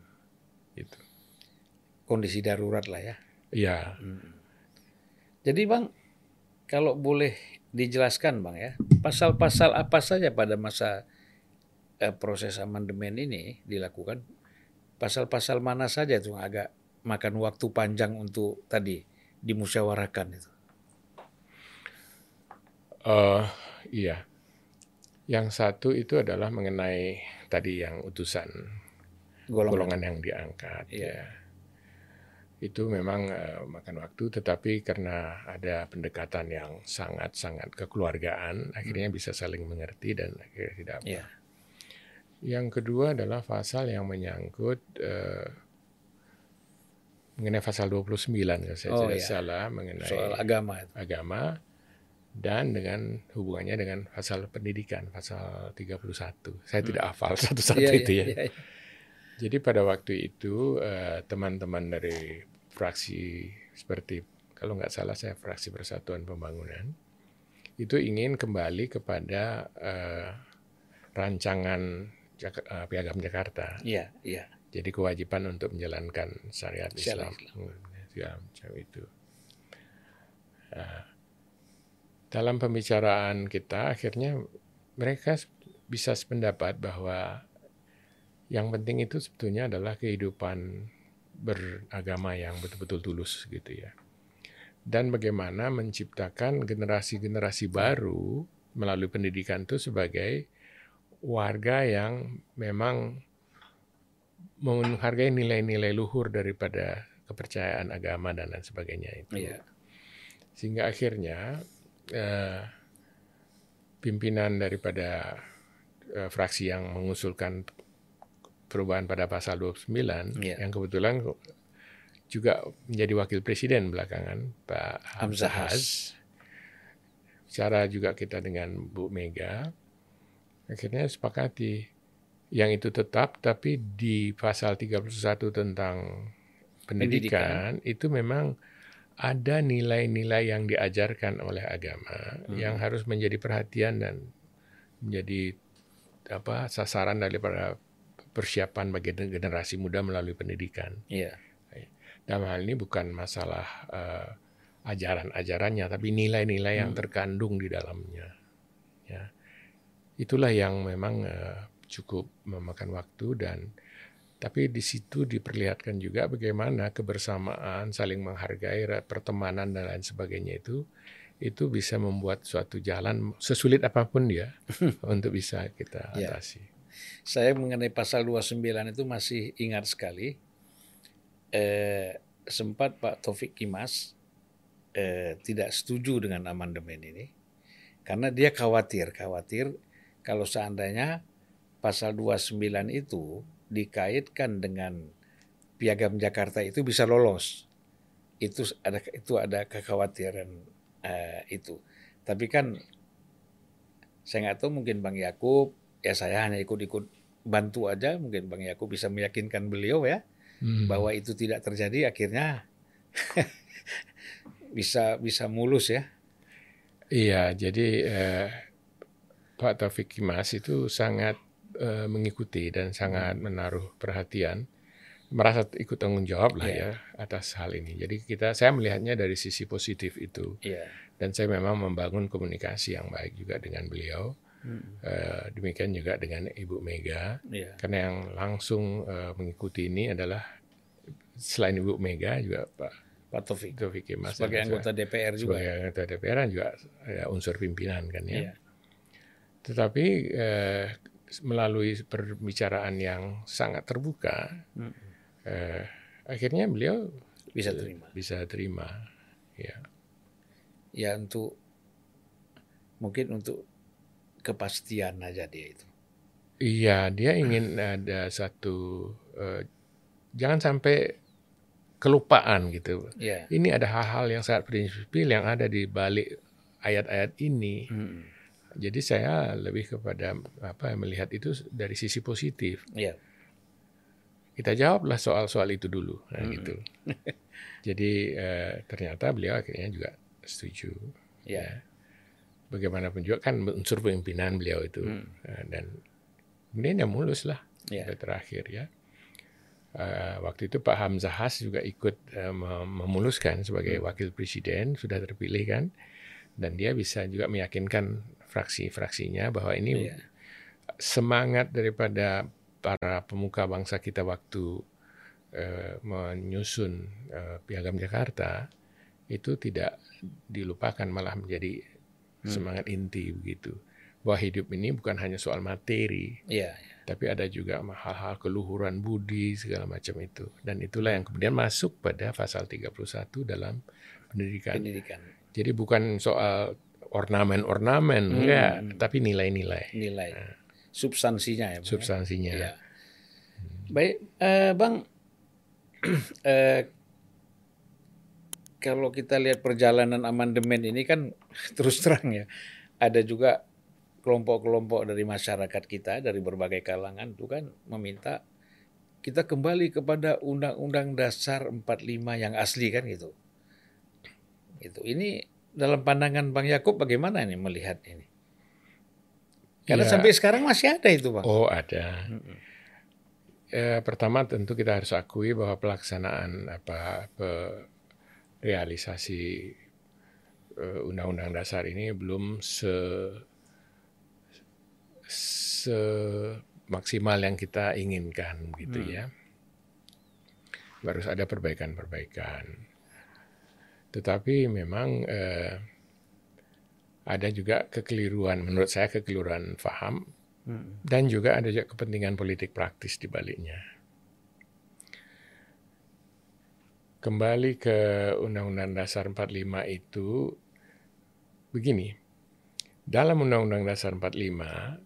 Gitu. Kondisi darurat lah ya. Iya. Hmm. Jadi bang, kalau boleh dijelaskan bang ya, pasal-pasal apa saja pada masa eh, proses amandemen ini dilakukan? Pasal-pasal mana saja tuh agak makan waktu panjang untuk tadi dimusyawarahkan itu? Uh, iya. Yang satu itu adalah mengenai tadi yang utusan golongan, golongan yang diangkat. Iya. Ya. Itu memang uh, makan waktu, tetapi karena ada pendekatan yang sangat-sangat kekeluargaan, hmm. akhirnya bisa saling mengerti dan akhirnya tidak apa. Iya. Yang kedua adalah pasal yang menyangkut uh, mengenai pasal 29 kalau saya oh, tidak iya. salah mengenai soal agama agama dan dengan hubungannya dengan pasal pendidikan pasal 31. Saya hmm. tidak hafal satu-satu yeah, itu ya. Yeah, yeah. Jadi pada waktu itu eh, teman-teman uh, dari fraksi seperti kalau nggak salah saya fraksi Persatuan Pembangunan itu ingin kembali kepada uh, rancangan uh, Piagam Jakarta. Iya, iya. Jadi kewajiban untuk menjalankan syariat Islam. Islam. Ya, macam itu. Uh, dalam pembicaraan kita akhirnya mereka bisa sependapat bahwa yang penting itu sebetulnya adalah kehidupan beragama yang betul-betul tulus gitu ya. Dan bagaimana menciptakan generasi-generasi baru melalui pendidikan itu sebagai warga yang memang menghargai nilai-nilai luhur daripada kepercayaan agama dan lain sebagainya itu. Iya. Sehingga akhirnya eh, pimpinan daripada eh, fraksi yang mengusulkan perubahan pada pasal 29 yeah. yang kebetulan juga menjadi wakil presiden belakangan Pak Hamzah Secara juga kita dengan Bu Mega akhirnya sepakati yang itu tetap tapi di pasal 31 tentang pendidikan, pendidikan. itu memang ada nilai-nilai yang diajarkan oleh agama hmm. yang harus menjadi perhatian dan menjadi apa sasaran daripada persiapan bagi generasi muda melalui pendidikan. Yeah. Dalam hal ini bukan masalah uh, ajaran-ajarannya, tapi nilai-nilai hmm. yang terkandung di dalamnya. Ya, itulah yang memang uh, cukup memakan waktu dan tapi di situ diperlihatkan juga bagaimana kebersamaan, saling menghargai, pertemanan dan lain sebagainya itu itu bisa membuat suatu jalan sesulit apa pun dia untuk bisa kita ya. atasi. Ya. Saya mengenai pasal 29 itu masih ingat sekali. Eh, sempat Pak Taufik Kimas eh, tidak setuju dengan amandemen ini karena dia khawatir, khawatir kalau seandainya pasal 29 itu dikaitkan dengan piagam Jakarta itu bisa lolos. Itu ada itu ada kekhawatiran uh, itu. Tapi kan saya nggak tahu mungkin Bang Yakub ya saya hanya ikut-ikut bantu aja mungkin Bang Yakub bisa meyakinkan beliau ya hmm. bahwa itu tidak terjadi akhirnya bisa bisa mulus ya. Iya, jadi eh, Pak Taufik Kimas itu sangat uh, mengikuti dan sangat menaruh perhatian, merasa ikut tanggung jawab lah yeah. ya atas hal ini. Jadi kita saya melihatnya dari sisi positif itu, yeah. dan saya memang membangun komunikasi yang baik juga dengan beliau. Hmm. Uh, demikian juga dengan Ibu Mega, yeah. karena yang langsung uh, mengikuti ini adalah selain Ibu Mega juga Pak Pak Taufik. Taufik Mas sebagai anggota DPR juga. Sebagai anggota DPR juga ya, unsur pimpinan kan ya. Yeah. Tetapi eh, melalui perbicaraan yang sangat terbuka, hmm. eh, akhirnya beliau bisa terima. Bisa terima, ya. Ya untuk mungkin untuk kepastian aja dia itu. Iya, dia ingin ada satu eh, jangan sampai kelupaan gitu. Yeah. Ini ada hal-hal yang sangat prinsipil yang ada di balik ayat-ayat ini. Hmm jadi saya lebih kepada apa melihat itu dari sisi positif. Yeah. Kita jawablah soal-soal itu dulu, nah, hmm. gitu. Jadi eh, ternyata beliau akhirnya juga setuju. Yeah. Ya. bagaimanapun juga kan unsur pemimpinan beliau itu Hmm. Eh, dan kemudian ya mulus lah Ya. sampai terakhir ya. Eh, waktu itu Pak Hamzah Has juga ikut mem- memuluskan sebagai Hmm. wakil presiden sudah terpilih kan dan dia bisa juga meyakinkan fraksi-fraksinya bahwa ini Iya. semangat daripada para pemuka bangsa kita waktu eh, menyusun eh, piagam Jakarta itu tidak dilupakan malah menjadi Hmm. semangat inti begitu bahwa hidup ini bukan hanya soal materi Iya. tapi ada juga hal-hal keluhuran budi segala macam itu dan itulah yang kemudian masuk pada pasal 31 dalam pendidikan Pendidikan. jadi bukan soal ornamen-ornamen Hmm. enggak tapi nilai-nilai Nilai. Substansinya ya. Bang, ya? substansinya Iya. Baik, eh, Bang. eh, kalau kita lihat perjalanan amandemen ini kan terus terang ya, ada juga kelompok-kelompok dari masyarakat kita dari berbagai kalangan itu kan meminta kita kembali kepada Undang-Undang Dasar 45 yang asli kan gitu. Itu ini dalam pandangan Bang Yakub bagaimana ini melihat ini? Karena Ya. sampai sekarang masih ada itu, Bang. oh ada. Eh, pertama tentu kita harus akui bahwa pelaksanaan apa pe- realisasi eh, undang-undang dasar ini belum se se maksimal yang kita inginkan gitu Hmm. ya. Harus ada perbaikan-perbaikan. Tetapi memang eh, ada juga kekeliruan menurut saya kekeliruan faham Mm. dan juga ada juga kepentingan politik praktis di baliknya. Kembali ke Undang-Undang Dasar 45 itu begini. Dalam Undang-Undang Dasar 45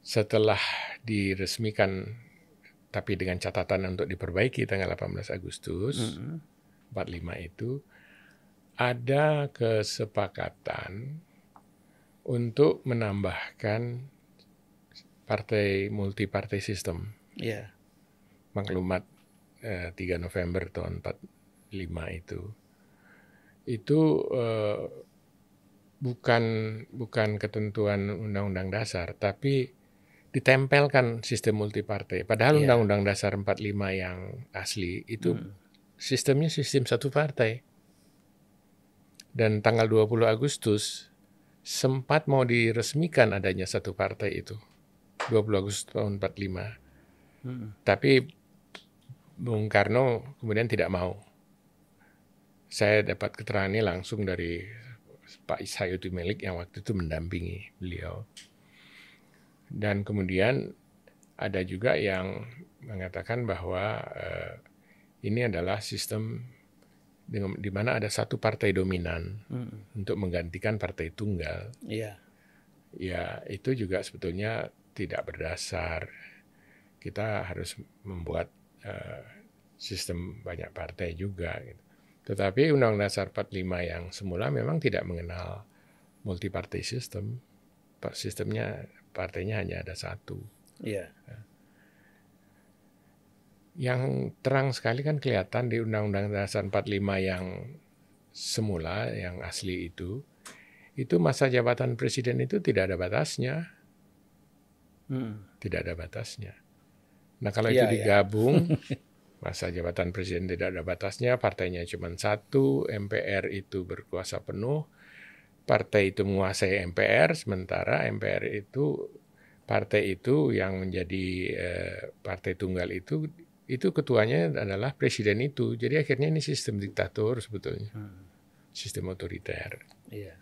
setelah diresmikan tapi dengan catatan untuk diperbaiki tanggal 18 Agustus Mm-mm. 45 itu ada kesepakatan untuk menambahkan partai multi-partai sistem Iya. maklumat eh, 3 November tahun 45 itu itu eh, bukan bukan ketentuan undang-undang dasar tapi ditempelkan sistem multipartai padahal Iya. undang-undang dasar 45 yang asli itu Mm. sistemnya sistem satu partai dan tanggal 20 Agustus sempat mau diresmikan adanya satu partai itu 20 Agustus tahun 45 Mm. tapi Bung Karno kemudian tidak mau. Saya dapat keterangan ini langsung dari Pak Sayuti Melik yang waktu itu mendampingi beliau. Dan kemudian ada juga yang mengatakan bahwa eh, ini adalah sistem di mana ada satu partai dominan Mm. untuk menggantikan partai tunggal. Iya. Ya, itu juga sebetulnya tidak berdasar. Kita harus membuat eh, sistem banyak partai juga. Gitu. Tetapi Undang-Undang Dasar 45 yang semula memang tidak mengenal multi-partai sistem. Pa- Sistemnya partainya hanya ada satu. Iya. Yang terang sekali kan kelihatan di Undang-Undang Dasar 45 yang semula, yang asli itu, itu masa jabatan presiden itu tidak ada batasnya. Mm. tidak ada batasnya. Nah kalau Iya, itu iya. digabung, masa jabatan presiden tidak ada batasnya, partainya cuma satu, MPR itu berkuasa penuh, partai itu menguasai MPR, sementara MPR itu partai itu yang menjadi eh, partai tunggal itu itu ketuanya adalah presiden itu. Jadi akhirnya ini sistem diktator sebetulnya, Mm. sistem otoriter. Iya.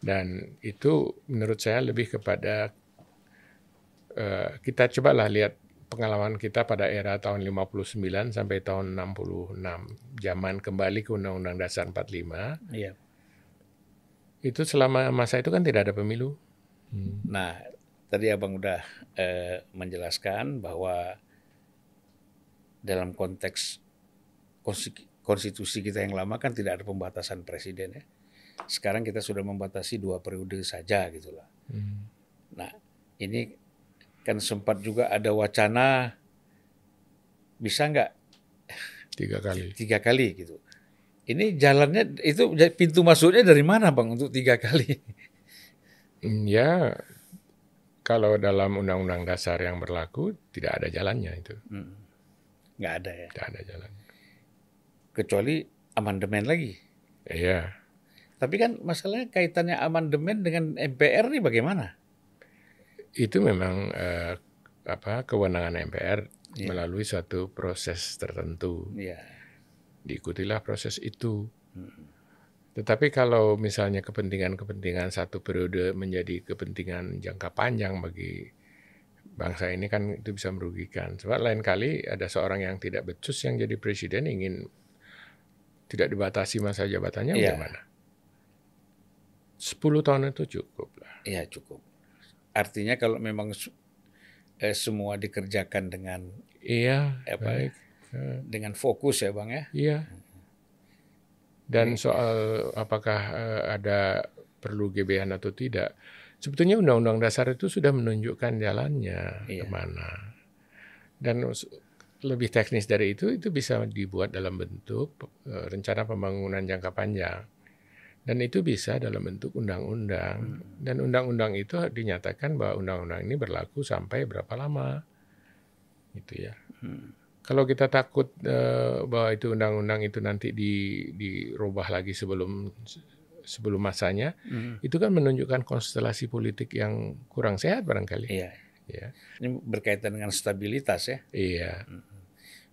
Dan itu menurut saya lebih kepada eh, kita cobalah lihat pengalaman kita pada era tahun 59 sampai tahun 66. Zaman kembali ke Undang-Undang Dasar 45. Iya. Itu selama masa itu kan tidak ada pemilu. Hmm. Nah, tadi Abang udah eh, menjelaskan bahwa dalam konteks konsti- konstitusi kita yang lama kan tidak ada pembatasan presiden ya. Sekarang kita sudah membatasi dua periode saja gitulah. Hmm. Nah, ini kan sempat juga ada wacana bisa nggak Tiga kali. tiga kali gitu. Ini jalannya itu pintu masuknya dari mana bang untuk tiga kali? Hmm, ya, kalau dalam undang-undang dasar yang berlaku tidak ada jalannya itu. Hmm. Nggak ada ya. Tidak ada jalan. Kecuali amandemen lagi. Iya. Tapi kan masalahnya kaitannya amandemen dengan MPR nih bagaimana? Itu memang eh, apa kewenangan MPR Iya. melalui suatu proses tertentu. Iya. Diikutilah proses itu. Hmm. Tetapi kalau misalnya kepentingan-kepentingan satu periode menjadi kepentingan jangka panjang bagi bangsa ini kan itu bisa merugikan. Sebab lain kali ada seorang yang tidak becus yang jadi presiden ingin tidak dibatasi masa jabatannya Iya. bagaimana? 10 tahun itu cukup lah. Iya cukup. Artinya kalau memang eh, semua dikerjakan dengan Iya, Apa? baik. Eh, dengan fokus ya bang ya. Iya. Dan soal apakah eh, ada perlu GBH atau tidak, sebetulnya Undang-Undang Dasar itu sudah menunjukkan jalannya Iya. ke mana. Dan lebih teknis dari itu, itu bisa dibuat dalam bentuk eh, rencana pembangunan jangka panjang. Dan itu bisa dalam bentuk undang-undang. Dan undang-undang itu dinyatakan bahwa undang-undang ini berlaku sampai berapa lama. Gitu ya. Hmm. Kalau kita takut eh, bahwa itu undang-undang itu nanti di dirubah lagi sebelum sebelum masanya, Hmm. itu kan menunjukkan konstelasi politik yang kurang sehat barangkali. Iya. Ya. Ini berkaitan dengan stabilitas ya. Iya.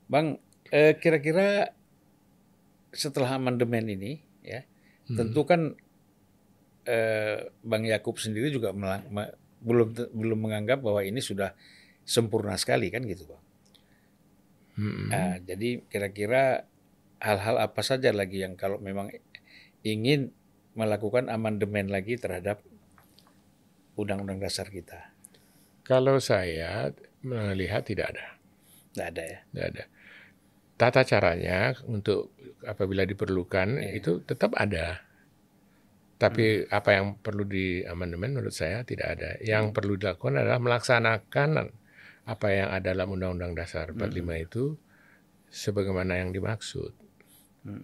Bang, eh, kira-kira setelah amandemen ini, ya, Hmm. tentu kan eh, Bang Yakub sendiri juga melang- me- belum belum menganggap bahwa ini sudah sempurna sekali kan gitu, Bang. Mm-mm. Ah, jadi kira-kira hal-hal apa saja lagi yang kalau memang ingin melakukan amandemen lagi terhadap undang-undang dasar kita, Kalau saya melihat tidak ada, nggak ada ya? tidak ada. Tata caranya untuk apabila diperlukan Iya. itu tetap ada. Tapi apa yang perlu di amandemen menurut saya tidak ada. Yang perlu dilakukan adalah melaksanakan apa yang ada dalam Undang-Undang Dasar 45 itu sebagaimana yang dimaksud.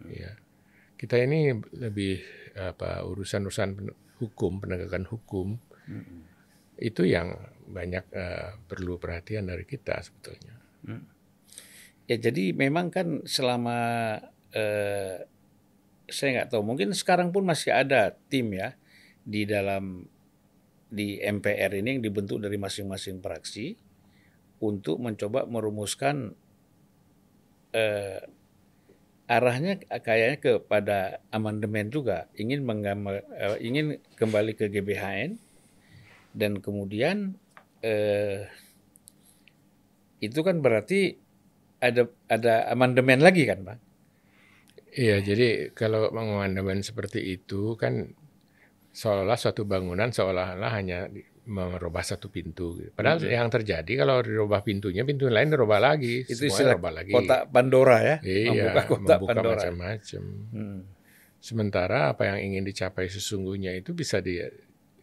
Ya. Kita ini lebih apa urusan-urusan hukum, penegakan hukum itu yang banyak eh, perlu perhatian dari kita sebetulnya. Ya jadi memang kan selama eh, saya nggak tahu mungkin sekarang pun masih ada tim ya di dalam di MPR ini yang dibentuk dari masing-masing fraksi untuk mencoba merumuskan eh, arahnya kayaknya kepada amandemen juga ingin menggama- eh, ingin kembali ke GBHN dan kemudian eh, itu kan berarti ada ada amandemen lagi kan, Bang? Iya, jadi kalau mengamandemen seperti itu kan seolah suatu bangunan seolah-olah hanya merubah satu pintu. gitu. Padahal yang terjadi kalau dirubah pintunya, pintu lain dirubah lagi, Itu istilah dirubah lagi. kotak Pandora ya, Iya, membuka kotak membuka Pandora. macam-macam. Hmm. Sementara apa yang ingin dicapai sesungguhnya itu bisa di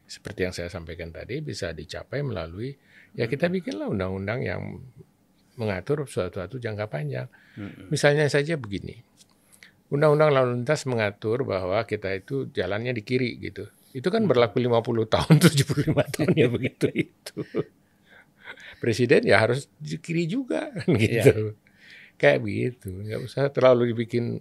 seperti yang saya sampaikan tadi bisa dicapai melalui ya kita bikinlah undang-undang yang mengatur suatu-suatu jangka panjang. Hmm. Misalnya saja begini. Undang-undang lalu lintas mengatur bahwa kita itu jalannya di kiri gitu. Itu kan berlaku 50 tahun, 75 tahun ya begitu itu. Presiden ya harus kiri juga kan gitu. Kayak begitu. Nggak usah terlalu dibikin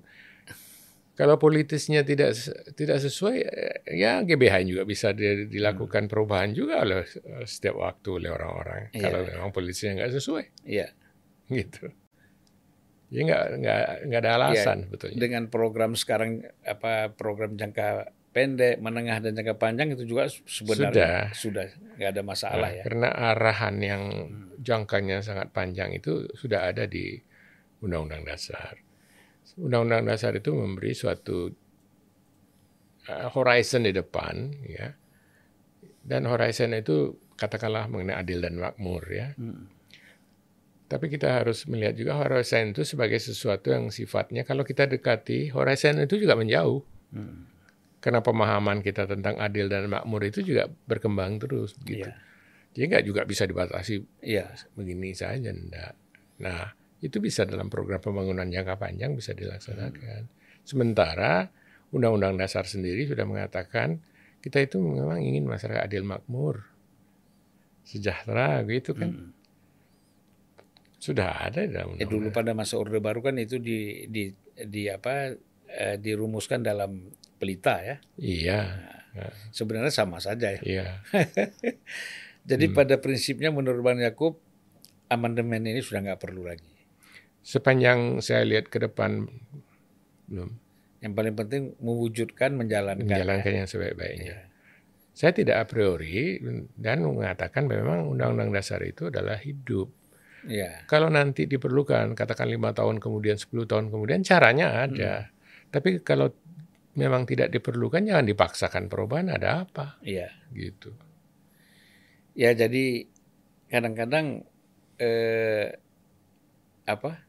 kalau politisnya tidak tidak sesuai ya GBH juga bisa di- dilakukan perubahan juga oleh setiap waktu oleh orang-orang. Iya. Kalau memang politisnya nggak sesuai Iya. gitu. Ya nggak nggak nggak ada alasan sebetulnya. Dengan program sekarang apa program jangka pendek, menengah dan jangka panjang itu juga sebenarnya sudah nggak ada masalah Nah, ya. Karena arahan yang jangkanya sangat panjang itu sudah ada di Undang-Undang Dasar. Undang-Undang Dasar itu memberi suatu uh, horizon di depan, ya. Dan horizon itu katakanlah mengenai adil dan makmur, ya. Hmm. Tapi kita harus melihat juga horizon itu sebagai sesuatu yang sifatnya kalau kita dekati, horizon itu juga menjauh. Hmm. Karena pemahaman kita tentang adil dan makmur itu juga berkembang terus, gitu. Iya. Jadi nggak juga bisa dibatasi Iya. begini saja, enggak. Nah, itu bisa dalam program pembangunan jangka panjang bisa dilaksanakan. Sementara Undang-Undang Dasar sendiri sudah mengatakan kita itu memang ingin masyarakat adil makmur, sejahtera gitu kan. Hmm. Sudah ada dalam undang-undang. Ya, dulu pada masa Orde Baru kan itu di di di apa eh, dirumuskan dalam pelita ya. Iya. Nah, sebenarnya sama saja ya. Iya. Jadi hmm. pada prinsipnya menurut Bang Yakub amandemen ini sudah nggak perlu lagi. Sepanjang saya lihat ke depan belum. Yang paling penting mewujudkan menjalankan. Menjalankan ya. yang sebaik-baiknya. Ya. Saya tidak a priori dan mengatakan memang undang-undang dasar itu adalah hidup. Ya. Kalau nanti diperlukan, katakan lima tahun kemudian, 10 tahun kemudian, caranya ada. Hmm. Tapi kalau memang tidak diperlukan, jangan dipaksakan perubahan. Ada apa? Iya. Gitu. Ya jadi kadang-kadang eh, apa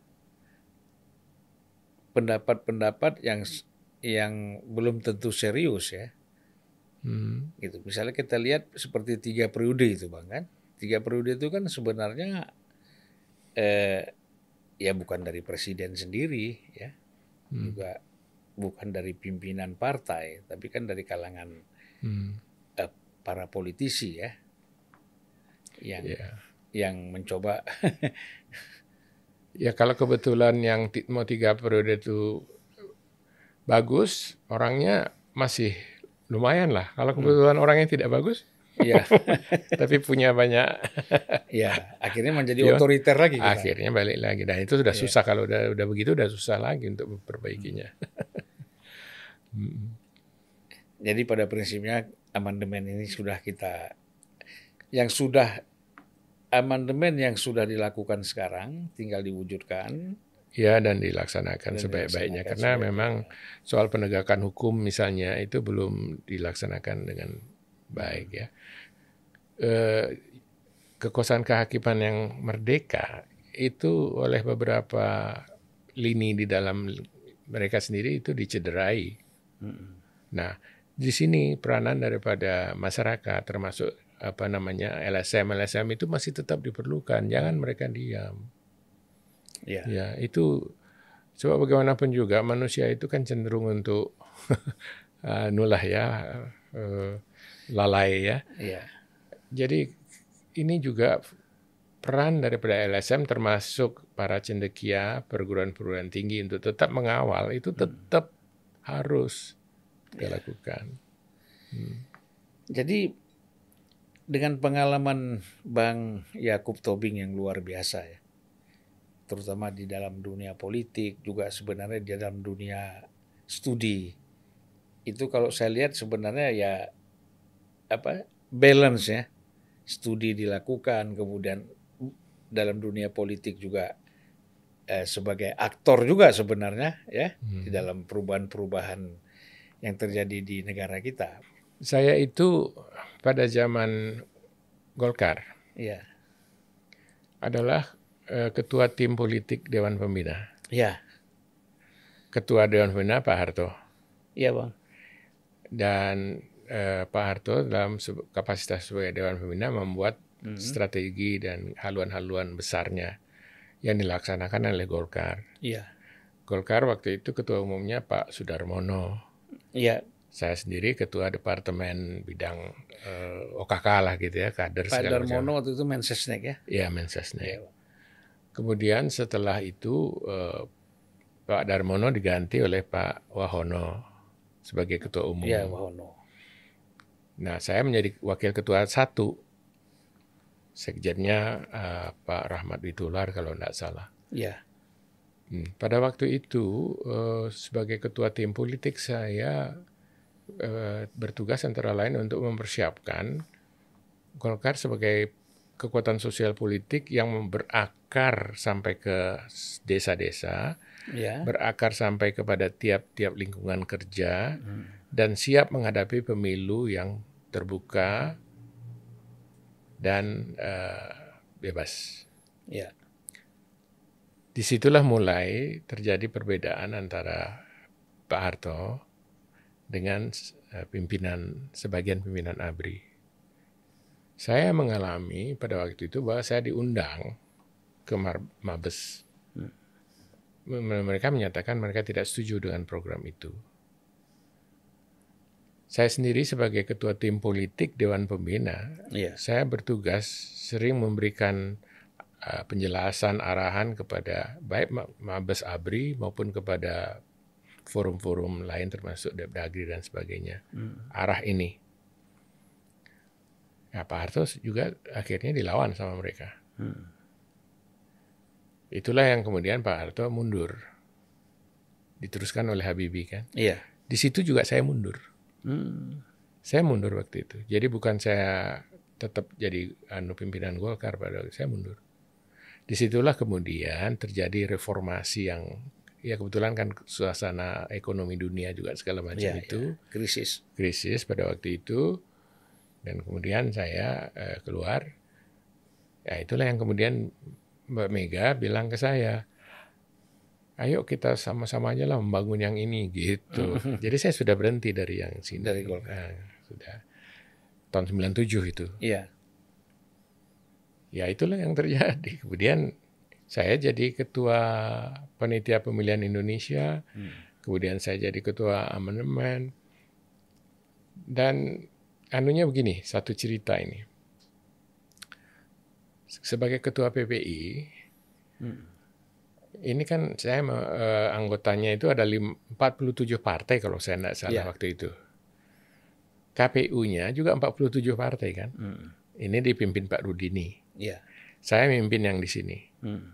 pendapat-pendapat yang yang belum tentu serius ya. Hmm. Gitu. Misalnya kita lihat seperti tiga periode itu bang kan. Tiga periode itu kan sebenarnya eh, ya bukan dari presiden sendiri ya, hmm. juga bukan dari pimpinan partai, tapi kan dari kalangan hmm. eh, para politisi ya, yang yeah. yang mencoba. ya kalau kebetulan yang mau tiga periode itu bagus, orangnya masih lumayan lah. Kalau hmm. kebetulan hmm. orangnya tidak bagus, Iya. Tapi punya banyak. Iya, akhirnya menjadi ya, otoriter lagi. Kita. Akhirnya balik lagi. Dan itu sudah ya. susah kalau udah udah begitu udah susah lagi untuk memperbaikinya. Hmm. Jadi pada prinsipnya amandemen ini sudah kita yang sudah amandemen yang sudah dilakukan sekarang tinggal diwujudkan Ya dan dilaksanakan sebaik-baiknya karena sebaik memang soal penegakan hukum misalnya itu belum dilaksanakan dengan baik ya. Eh, kekuasaan kehakiman yang merdeka itu oleh beberapa lini di dalam mereka sendiri itu dicederai. Nah, di sini peranan daripada masyarakat termasuk apa namanya LSM LSM itu masih tetap diperlukan. Jangan mereka diam. Ya, ya itu coba bagaimanapun juga manusia itu kan cenderung untuk nulah ya. Uh, lalai ya. Iya. Jadi ini juga peran daripada LSM termasuk para cendekia perguruan-perguruan tinggi untuk tetap mengawal itu hmm. tetap hmm. Harus iya. dilakukan. Hmm. Jadi dengan pengalaman Bang Yakub Tobing yang luar biasa ya, terutama di dalam dunia politik juga sebenarnya di dalam dunia studi itu kalau saya lihat sebenarnya ya apa balance ya studi dilakukan kemudian dalam dunia politik juga eh, sebagai aktor juga sebenarnya ya hmm. di dalam perubahan-perubahan yang terjadi di negara kita. Saya itu pada zaman Golkar. Ya. Adalah eh, ketua tim politik Dewan Pembina. Ya. Ketua Dewan Pembina Pak Harto. Iya, Bang. Dan eh, Pak Harto dalam kapasitas sebagai Dewan Pembina membuat mm -hmm. strategi dan haluan-haluan besarnya yang dilaksanakan oleh Golkar. Iya. Golkar waktu itu ketua umumnya Pak Sudarmono. Iya. Saya sendiri ketua departemen bidang uh, eh, OKK lah gitu ya, kader Pak Darmono waktu itu Mensesnek ya? Iya, Mensesnek. Ya. Kemudian setelah itu uh, Pak Darmono diganti oleh Pak Wahono sebagai ketua umum. Iya, Wahono. Nah, saya menjadi wakil ketua satu. Sekjennya uh, Pak Rahmat Witular kalau tidak salah. Ya. Hmm. Pada waktu itu uh, sebagai ketua tim politik saya uh, bertugas antara lain untuk mempersiapkan Golkar sebagai kekuatan sosial politik yang berakar sampai ke desa-desa, ya. berakar sampai kepada tiap-tiap lingkungan kerja, hmm. dan siap menghadapi pemilu yang terbuka dan uh, bebas. Ya. Di situlah mulai terjadi perbedaan antara Pak Harto dengan uh, pimpinan sebagian pimpinan ABRI. Saya mengalami pada waktu itu bahwa saya diundang ke Mabes. Hmm. mereka menyatakan mereka tidak setuju dengan program itu. Saya sendiri sebagai ketua tim politik Dewan Pembina, Iya. saya bertugas sering memberikan uh, penjelasan arahan kepada baik Ma- Mabes Abri maupun kepada forum-forum lain termasuk Depdagri dan sebagainya. Arah ini. Ya, Pak Harto juga akhirnya dilawan sama mereka. Itulah yang kemudian Pak Harto mundur. Diteruskan oleh Habibie kan. Iya. Di situ juga saya mundur. Hmm. Saya mundur waktu itu. Jadi bukan saya tetap jadi anu pimpinan Golkar pada saya mundur. Di situlah kemudian terjadi reformasi yang ya kebetulan kan suasana ekonomi dunia juga segala macam Iya, itu Krisis. krisis pada waktu itu dan kemudian saya eh, keluar ya itulah yang kemudian Mbak Mega bilang ke saya ayo kita sama-sama aja lah membangun yang ini gitu. Jadi saya sudah berhenti dari yang sini. Dari Golkar. Nah, sudah. Tahun 97 itu. Iya. ya itulah yang terjadi. Kemudian saya jadi ketua panitia pemilihan Indonesia. Kemudian saya jadi ketua amandemen. Dan anunya begini satu cerita ini. Sebagai ketua PPI ini kan saya eh, anggotanya itu ada lim- 47 partai kalau saya tidak salah Ya. waktu itu KPU-nya juga 47 partai kan Hmm. ini dipimpin Pak Rudini Iya. saya mimpin yang di sini Hmm.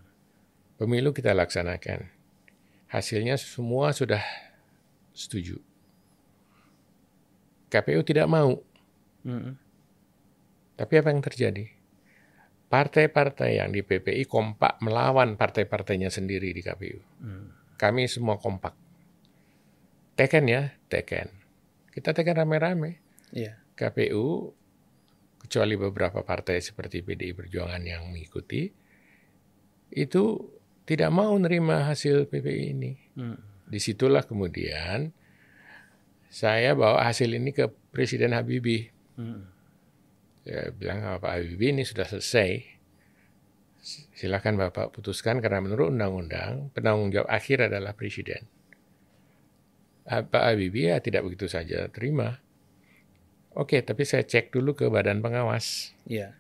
Pemilu kita laksanakan. Hasilnya semua sudah setuju. KPU tidak mau. Hmm. Tapi apa yang terjadi? Partai-partai yang di PPI kompak melawan partai-partainya sendiri di KPU. Kami semua kompak. Teken ya, teken. Kita teken rame-rame. Iya. KPU, kecuali beberapa partai seperti PDI Perjuangan yang mengikuti, itu tidak mau nerima hasil PPI ini. Hmm. Di situlah kemudian saya bawa hasil ini ke Presiden Habibie. Hmm. Saya bilang sama Pak Habibie ini sudah selesai. Silakan Bapak putuskan karena menurut undang-undang penanggung jawab akhir adalah Presiden. Ah, Pak Habibie ya tidak begitu saja terima. Oke, tapi saya cek dulu ke Badan Pengawas. Iya.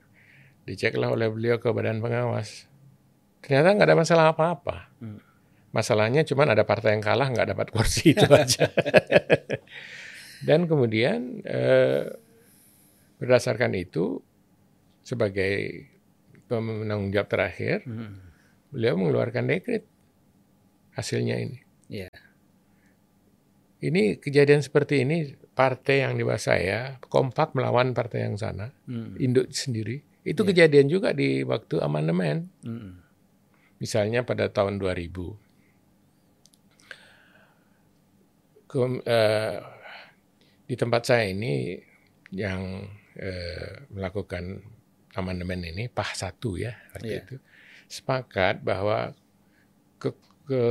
Diceklah oleh beliau ke Badan Pengawas. Ternyata nggak ada masalah apa-apa. Hmm. Masalahnya cuma ada partai yang kalah nggak dapat kursi itu aja. Dan kemudian eh, berdasarkan itu sebagai penanggung jawab terakhir, Hmm. beliau mengeluarkan dekret hasilnya ini. Iya. Ini kejadian seperti ini partai yang di bawah saya kompak melawan partai yang sana, Hmm. induk sendiri. Itu kejadian juga di waktu amandemen. Hmm. Misalnya pada tahun 2000. Kem- eh, di tempat saya ini yang eh, melakukan amandemen ini PAH satu ya waktu Iya. itu sepakat bahwa ke, ke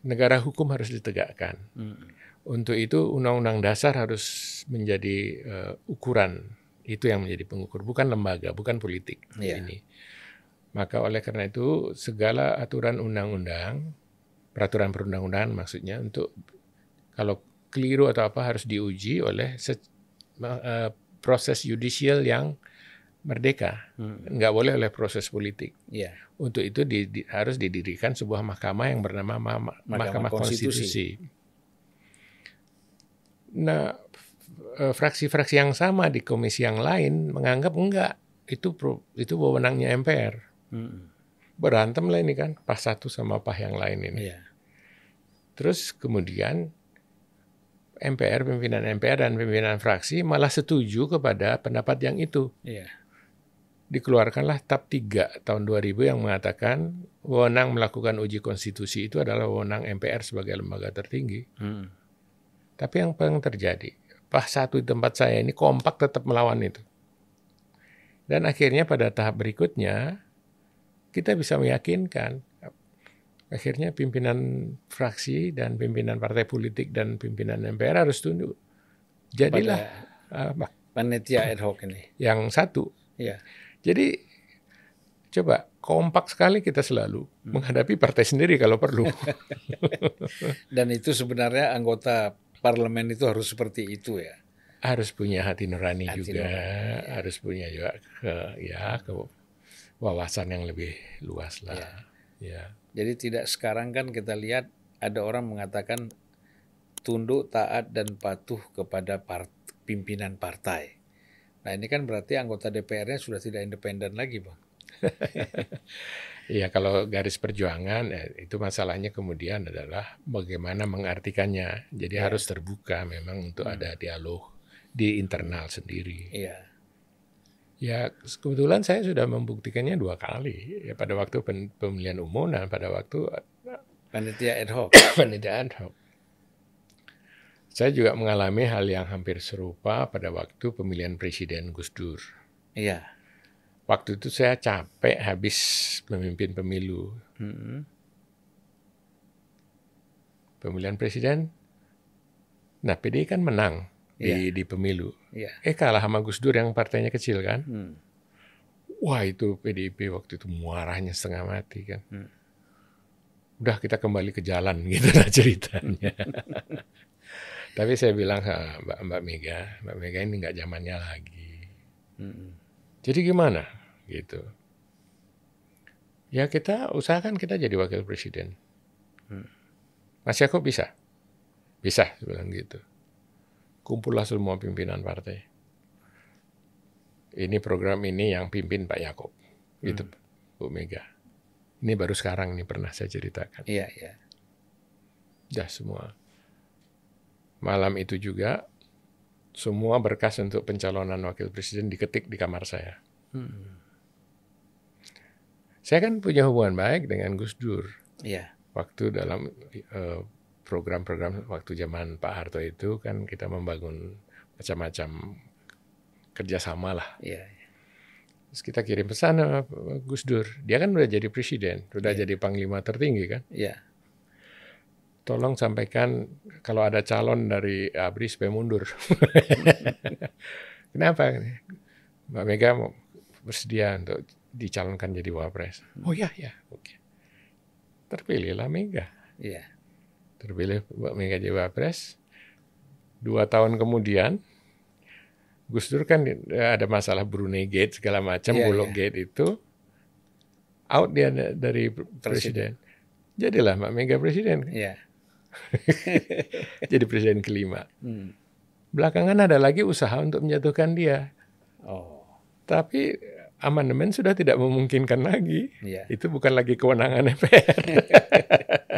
negara hukum harus ditegakkan. Hmm. Untuk itu undang-undang dasar harus menjadi eh, ukuran itu yang menjadi pengukur bukan lembaga bukan politik Iya. ini. Maka oleh karena itu segala aturan undang-undang peraturan perundang-undangan maksudnya untuk kalau keliru atau apa harus diuji oleh se- eh, proses yudisial yang merdeka, Hmm. nggak boleh oleh proses politik. Iya. Untuk itu di- di- harus didirikan sebuah mahkamah yang bernama Ma- Ma- Mahkamah, Konstitusi. Konstitusi. Nah, eh, fraksi-fraksi yang sama di komisi yang lain menganggap enggak itu pro- itu wewenangnya MPR. Hmm. Berantem lah ini kan, pas satu sama pas yang lain ini. Iya. Terus kemudian MPR, pimpinan MPR dan pimpinan fraksi malah setuju kepada pendapat yang itu. Iya. Dikeluarkanlah TAP 3 tahun 2000 yang mengatakan wewenang melakukan uji konstitusi itu adalah wewenang MPR sebagai lembaga tertinggi. Hmm. Tapi yang paling terjadi, pas satu di tempat saya ini kompak tetap melawan itu. Dan akhirnya pada tahap berikutnya, kita bisa meyakinkan akhirnya pimpinan fraksi dan pimpinan partai politik dan pimpinan MPR harus tunduk. Jadilah apa, Panitia ad hoc ini. yang satu. Iya. Jadi coba kompak sekali kita selalu hmm. menghadapi partai sendiri kalau perlu. Dan itu sebenarnya anggota parlemen itu harus seperti itu ya. Harus punya hati nurani hati juga, nurani, ya. harus punya juga ke ya ke wawasan yang lebih luas lah. Ya. Ya. Jadi tidak sekarang kan kita lihat ada orang mengatakan tunduk, taat dan patuh kepada part, pimpinan partai. Nah ini kan berarti anggota DPR-nya sudah tidak independen lagi, bang. Iya kalau garis perjuangan ya, itu masalahnya kemudian adalah bagaimana mengartikannya. Jadi ya. harus terbuka memang untuk hmm. ada dialog di internal sendiri. Iya. Ya kebetulan saya sudah membuktikannya dua kali ya pada waktu pemilihan umum dan pada waktu panitia ad hoc. panitia ad hoc. Saya juga mengalami hal yang hampir serupa pada waktu pemilihan presiden Gus Dur. Iya waktu itu saya capek habis memimpin pemilu. Hmm. Pemilihan presiden. Nah, PDI kan menang. Di iya. di pemilu. Yeah. Eh kalah sama Gus Dur yang partainya kecil kan. Hmm. Wah itu PDIP waktu itu muaranya setengah mati kan. Hmm. Udah kita kembali ke jalan gitu lah ceritanya. Tapi saya bilang Mbak Mbak Mega, Mbak Mega ini nggak zamannya lagi. Hmm. Jadi gimana? gitu. Ya kita usahakan kita jadi wakil presiden. Hmm. Mas Yakob bisa, bisa bilang gitu. Kumpullah semua pimpinan partai. Ini program ini yang pimpin Pak Yakob, gitu hmm. Bu Mega. Ini baru sekarang ini pernah saya ceritakan. Iya iya. Ya semua. Malam itu juga semua berkas untuk pencalonan wakil presiden diketik di kamar saya. Hmm. Saya kan punya hubungan baik dengan Gus Dur. Iya. Waktu dalam uh, program-program waktu zaman Pak Harto itu kan kita membangun macam-macam kerjasama lah. Iya. Terus kita kirim pesan sama Gus Dur. Dia kan udah jadi presiden, udah iya. jadi panglima tertinggi kan. Iya. Tolong sampaikan kalau ada calon dari ABRI supaya mundur. Kenapa? Mbak Mega bersedia untuk dicalonkan jadi wapres. Hmm. Oh ya ya, oke. Terpilihlah Mega. Iya. Terpilih Mbak Mega jadi wapres. Dua tahun kemudian, Gus Dur kan ada masalah Brunei Gate segala macam, yeah, Bulog yeah. Gate itu out dia dari presiden. presiden. Jadilah Mbak Mega presiden. Iya. jadi presiden kelima. Hmm. Belakangan ada lagi usaha untuk menjatuhkan dia. Oh. Tapi amandemen sudah tidak memungkinkan lagi. Ya. Itu bukan lagi kewenangan MPR.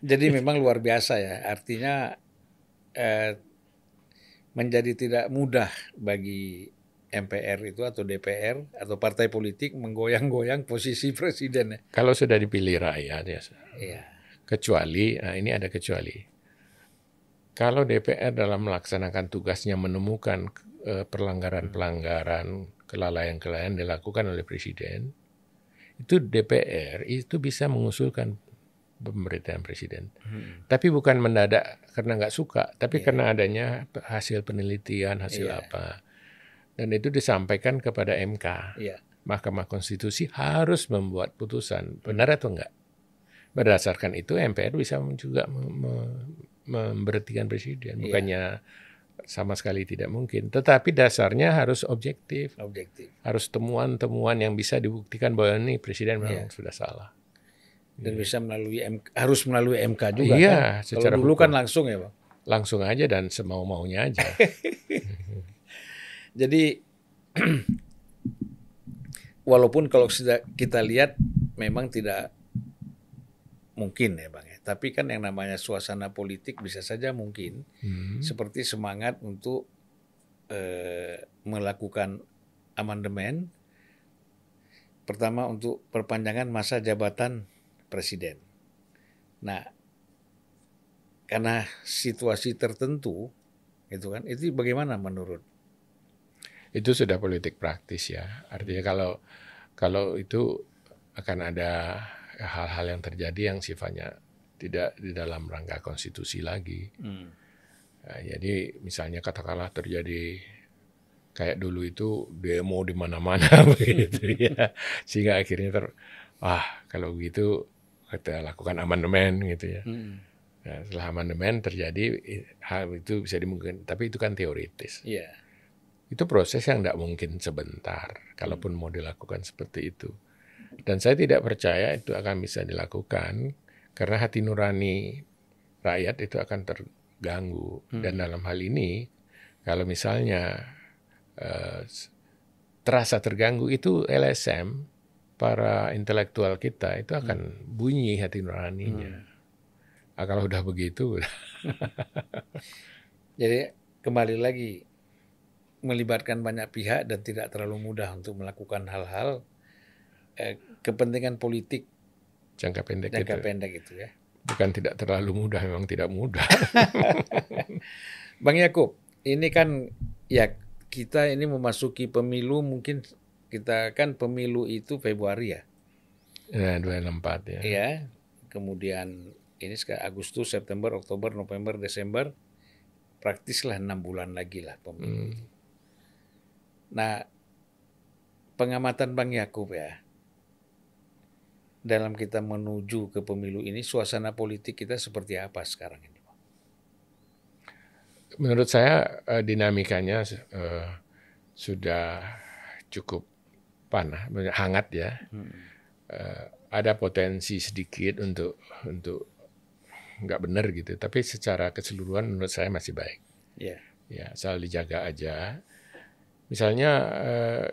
Jadi memang luar biasa ya. Artinya eh, menjadi tidak mudah bagi MPR itu atau DPR atau partai politik menggoyang-goyang posisi presiden. Kalau sudah dipilih rakyat ya. Iya. Kecuali, nah ini ada kecuali. Kalau DPR dalam melaksanakan tugasnya menemukan eh, pelanggaran-pelanggaran kelalaian-kelalaian dilakukan oleh presiden, itu DPR itu bisa mengusulkan pemerintahan presiden. Hmm. Tapi bukan mendadak karena nggak suka, tapi yeah. karena adanya hasil penelitian, hasil yeah. apa. Dan itu disampaikan kepada MK. Yeah. Mahkamah Konstitusi harus membuat putusan, benar atau enggak. Berdasarkan itu MPR bisa juga memberhentikan presiden, iya. bukannya sama sekali tidak mungkin. Tetapi dasarnya harus objektif. Objektif. Harus temuan-temuan yang bisa dibuktikan bahwa ini presiden memang yeah. sudah salah. Dan yeah. bisa melalui MK, harus melalui MK juga iya, kan? Secara Kalau dulu hukum. kan langsung ya, Bang. Langsung aja dan semau-maunya aja. Jadi walaupun kalau kita lihat memang tidak mungkin ya, Bang tapi kan yang namanya suasana politik bisa saja mungkin hmm. seperti semangat untuk eh, melakukan amandemen. Pertama untuk perpanjangan masa jabatan presiden. Nah, karena situasi tertentu, itu kan, itu bagaimana menurut? Itu sudah politik praktis ya. Artinya kalau kalau itu akan ada hal-hal yang terjadi yang sifatnya tidak di dalam rangka konstitusi lagi. Hmm. Nah, jadi misalnya katakanlah terjadi kayak dulu itu demo di mana-mana begitu ya. Sehingga akhirnya ter ah kalau begitu kita lakukan amandemen gitu ya. Hmm. Nah, setelah amandemen terjadi hal itu bisa dimungkinkan, tapi itu kan teoritis. Iya. Itu proses yang tidak mungkin sebentar, kalaupun mau dilakukan seperti itu. Dan saya tidak percaya itu akan bisa dilakukan karena hati nurani rakyat itu akan terganggu. Hmm. Dan dalam hal ini, kalau misalnya eh, terasa terganggu itu LSM, para intelektual kita itu akan bunyi hati nuraninya. Ah, kalau udah begitu, Jadi kembali lagi melibatkan banyak pihak dan tidak terlalu mudah untuk melakukan hal-hal eh, kepentingan politik jangka pendek jangka itu pendek itu ya. bukan tidak terlalu mudah, memang tidak mudah. Bang Yakub, ini kan ya kita ini memasuki pemilu mungkin kita kan pemilu itu Februari ya. Nah, 264 ya. Iya. Kemudian ini sekarang Agustus, September, Oktober, November, Desember praktis lah enam bulan lagi lah pemilu. Hmm. Nah, pengamatan Bang Yakub ya, dalam kita menuju ke pemilu ini, suasana politik kita seperti apa sekarang ini? Menurut saya eh, dinamikanya eh, sudah cukup panah, hangat ya. Hmm. Ada potensi sedikit untuk untuk nggak benar gitu, tapi secara keseluruhan menurut saya masih baik. Ya. Ya, asal dijaga aja. Misalnya eh,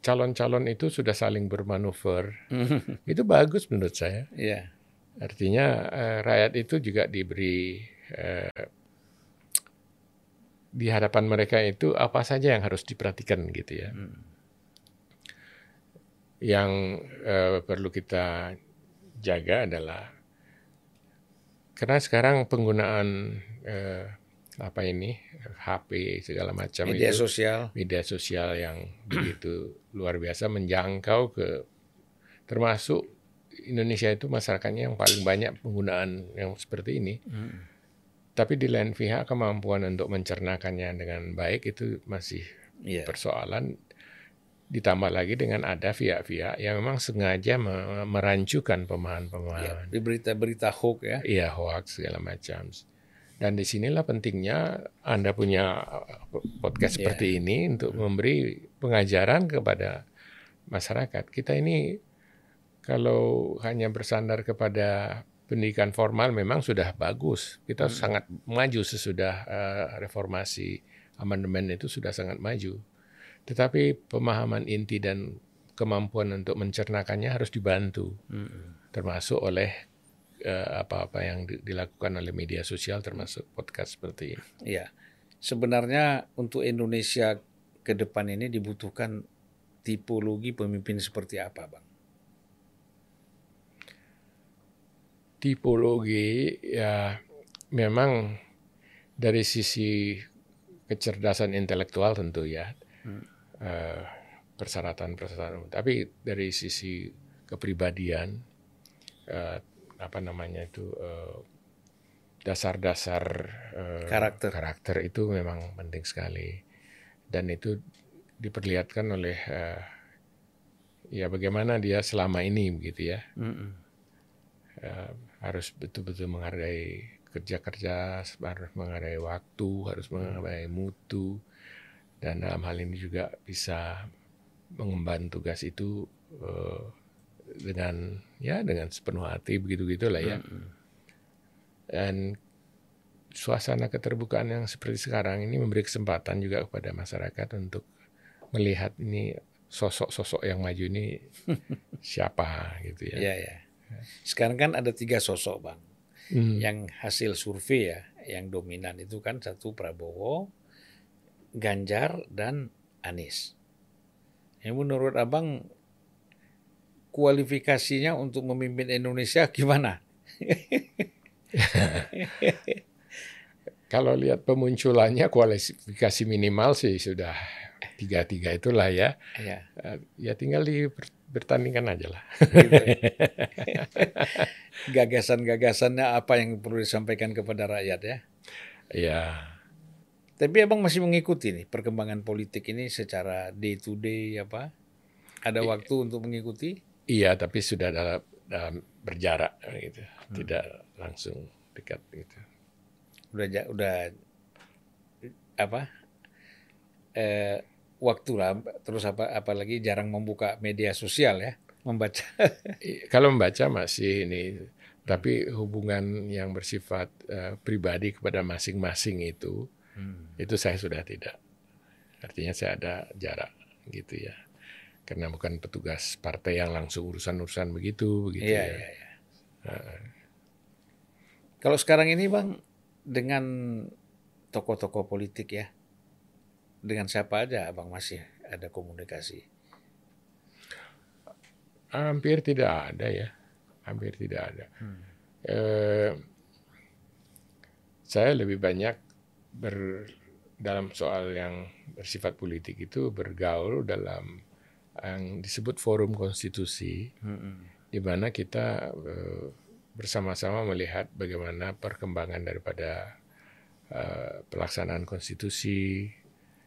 calon-calon itu sudah saling bermanuver, itu bagus menurut saya. ya. Artinya eh, rakyat itu juga diberi eh, di hadapan mereka itu apa saja yang harus diperhatikan gitu ya. Hmm. Yang eh, perlu kita jaga adalah karena sekarang penggunaan eh, apa ini HP segala macam Media itu sosial. media sosial yang begitu luar biasa menjangkau ke termasuk Indonesia itu masyarakatnya yang paling banyak penggunaan yang seperti ini. Hmm. Tapi di lain pihak kemampuan untuk mencernakannya dengan baik itu masih Iya. persoalan. Ditambah lagi dengan ada pihak-pihak yang memang sengaja me- merancukan Ya, pemahaman-pemahaman. di berita-berita hoax ya. Iya hoax segala macam. Dan di sinilah pentingnya Anda punya uh, podcast Iya. seperti ini untuk memberi pengajaran kepada masyarakat. Kita ini kalau hanya bersandar kepada pendidikan formal memang sudah bagus. Kita sangat maju sesudah uh, reformasi amandemen itu sudah sangat maju. Tetapi pemahaman inti dan kemampuan untuk mencernakannya harus dibantu Hmm. termasuk oleh eh, apa-apa yang di- dilakukan oleh media sosial termasuk podcast seperti ini. Iya. Sebenarnya untuk Indonesia ke depan ini dibutuhkan tipologi pemimpin seperti apa, Bang? Tipologi ya memang dari sisi kecerdasan intelektual tentu ya eh, persyaratan-persyaratan, tapi dari sisi kepribadian eh, apa namanya itu eh, dasar-dasar eh, Karakter. karakter itu memang penting sekali dan itu diperlihatkan oleh eh, ya bagaimana dia selama ini begitu ya Hmm. Eh, harus betul-betul menghargai kerja-kerja, harus menghargai waktu, harus menghargai mutu, dan dalam hal ini juga bisa mengemban tugas itu eh, dengan ya dengan sepenuh hati begitu gitulah ya. Dan suasana keterbukaan yang seperti sekarang ini memberi kesempatan juga kepada masyarakat untuk melihat ini sosok-sosok yang maju ini siapa gitu ya. Iya, ya. Sekarang kan ada tiga sosok, Bang. Hmm. Yang hasil survei ya, yang dominan itu kan satu Prabowo, Ganjar, dan Anies. Yang menurut Abang kualifikasinya untuk memimpin Indonesia gimana? Kalau lihat pemunculannya kualifikasi minimal sih sudah tiga-tiga itulah ya. Ya, Ya tinggal dipertandingkan aja lah. gitu. Gagasan-gagasannya apa yang perlu disampaikan kepada rakyat ya? Ya Tapi abang masih mengikuti nih perkembangan politik ini secara day to day apa? Ada waktu untuk mengikuti? Iya, tapi sudah dalam, dalam berjarak gitu, tidak langsung dekat gitu. Udah udah apa? Eh, waktu lah. Terus apa? Apalagi jarang membuka media sosial ya, membaca. I- Kalau membaca masih ini, tapi hubungan yang bersifat eh, pribadi kepada masing-masing itu, itu saya sudah tidak. Artinya saya ada jarak gitu ya. Karena bukan petugas partai yang langsung urusan-urusan begitu, begitu Iya, ya. iya, iya. Kalau sekarang ini bang dengan tokoh-tokoh politik ya, dengan siapa aja abang masih ada komunikasi? Hampir tidak ada ya, hampir tidak ada. Eh, saya lebih banyak ber dalam soal yang bersifat politik itu bergaul dalam yang disebut forum konstitusi, di mana kita eh, bersama-sama melihat bagaimana perkembangan daripada eh, pelaksanaan konstitusi.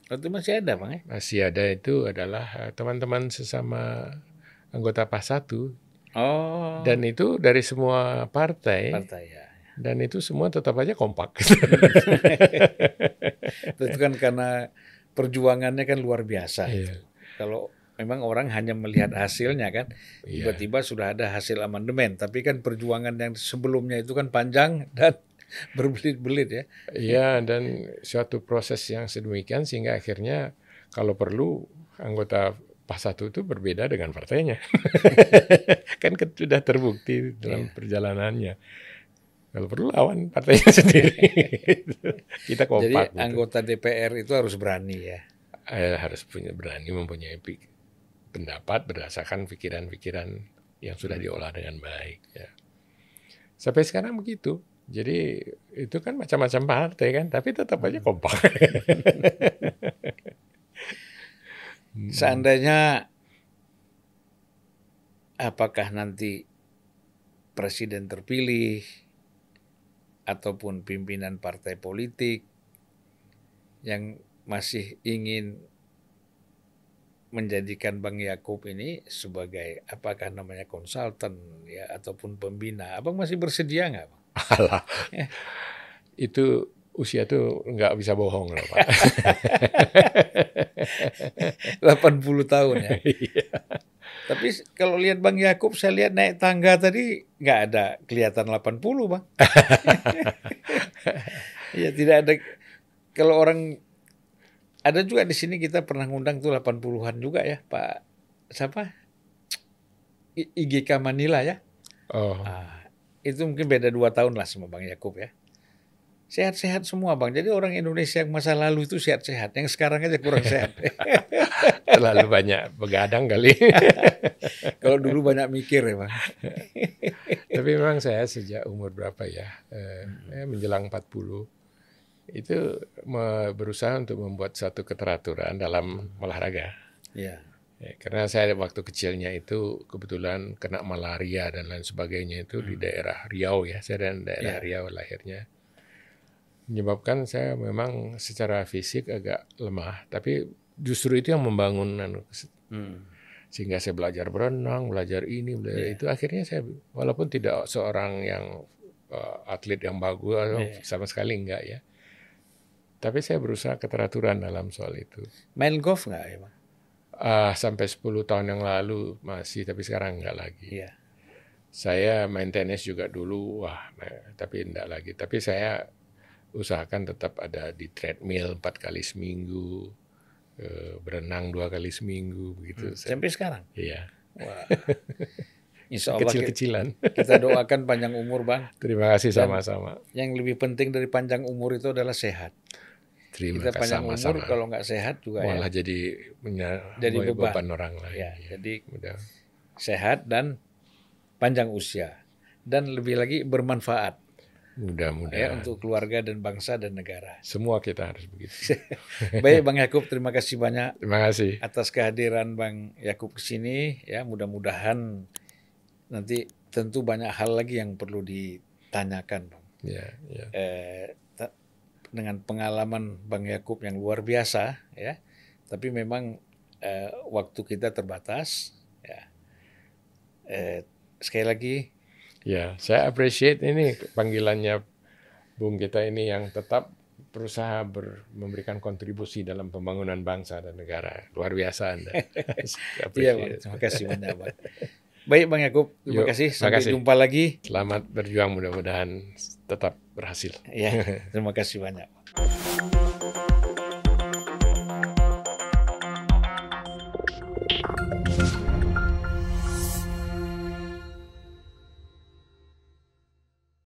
Itu masih ada bang ya? Masih ada itu adalah eh, teman-teman sesama anggota PAS 1 Oh, dan itu dari semua partai partai ya. Dan itu semua tetap aja kompak. Itu kan karena perjuangannya kan luar biasa. Iya. Kalau memang orang hanya melihat hasilnya kan, Iya. tiba-tiba sudah ada hasil amandemen. Tapi kan perjuangan yang sebelumnya itu kan panjang dan berbelit-belit ya. Iya dan suatu proses yang sedemikian sehingga akhirnya kalau perlu anggota PAS 1 itu berbeda dengan partainya. kan sudah terbukti dalam Iya. perjalanannya. Kalau perlu lawan partainya sendiri. Kita Jadi kompak. gitu. anggota DPR itu harus berani ya. Eh, harus punya berani mempunyai pendapat berdasarkan pikiran-pikiran yang sudah diolah dengan baik. Ya. Sampai sekarang begitu. Jadi itu kan macam-macam partai kan, tapi tetap aja kompak. Seandainya apakah nanti presiden terpilih ataupun pimpinan partai politik yang masih ingin menjadikan Bang Yakub ini sebagai apakah namanya konsultan ya ataupun pembina, abang masih bersedia nggak? Bang? Alah, itu usia tuh nggak bisa bohong loh Pak. 80 tahun ya. Iya. Tapi kalau lihat Bang Yakub, saya lihat naik tangga tadi nggak ada kelihatan 80 Bang. Iya tidak ada. Kalau orang ada juga di sini kita pernah ngundang tuh 80-an juga ya Pak siapa? I- IGK Manila ya. oh, Ah, itu mungkin beda dua tahun lah sama Bang Yakub ya. Sehat-sehat semua Bang. Jadi orang Indonesia yang masa lalu itu sehat-sehat. Yang sekarang aja kurang sehat. terlalu banyak begadang kali. Kalau dulu banyak mikir ya Bang. Tapi memang saya sejak umur berapa ya, eh, eh, menjelang 40, itu berusaha untuk membuat satu keteraturan dalam olahraga. Iya. Ya, karena saya waktu kecilnya itu kebetulan kena malaria dan lain sebagainya itu di daerah Riau ya, saya dari daerah Ya. Riau lahirnya. Menyebabkan saya memang secara fisik agak lemah, tapi justru itu yang membangun anu, Hmm. sehingga saya belajar berenang, belajar ini, belajar Iya. itu. Akhirnya saya walaupun tidak seorang yang uh, atlet yang bagus Iya. sama sekali enggak ya. Tapi saya berusaha keteraturan dalam soal itu. Main golf nggak ya Bang? Ah, sampai 10 tahun yang lalu masih, tapi sekarang enggak lagi. Iya. Saya main tenis juga dulu, wah, tapi enggak lagi. Tapi saya usahakan tetap ada di treadmill empat kali seminggu, eh, berenang dua kali seminggu, begitu. Saya- Sampai sekarang. Iya, Wah. Insya Allah kecil-kecilan. kita doakan panjang umur Bang. Terima kasih sama-sama. Yang lebih penting dari panjang umur itu adalah sehat. Terima Kita kasih panjang umur sama-sama. kalau nggak sehat juga ya. Malah jadi menya- Jadi be- beban. orang lain. Ya, Ya, jadi mudah. sehat dan panjang usia dan lebih lagi bermanfaat ya Mudah-mudahan. untuk keluarga dan bangsa dan negara. Semua kita harus begitu. Baik Bang Yakub, terima kasih banyak Terima kasih. atas kehadiran Bang Yakub ke sini ya. Mudah-mudahan nanti tentu banyak hal lagi yang perlu ditanyakan Bang. Ya, ya. Eh, dengan pengalaman Bang Yakub yang luar biasa ya. Tapi memang eh, waktu kita terbatas ya. Eh, sekali lagi Ya, saya appreciate ini panggilannya Bung kita ini yang tetap berusaha ber, memberikan kontribusi dalam pembangunan bangsa dan negara. Luar biasa Anda. Iya, Bang. Terima kasih banyak, Bang. Baik, Bang Yakub. Terima Yuk, kasih. Sampai makasih. jumpa lagi. Selamat berjuang mudah-mudahan tetap berhasil. Ya, terima kasih banyak.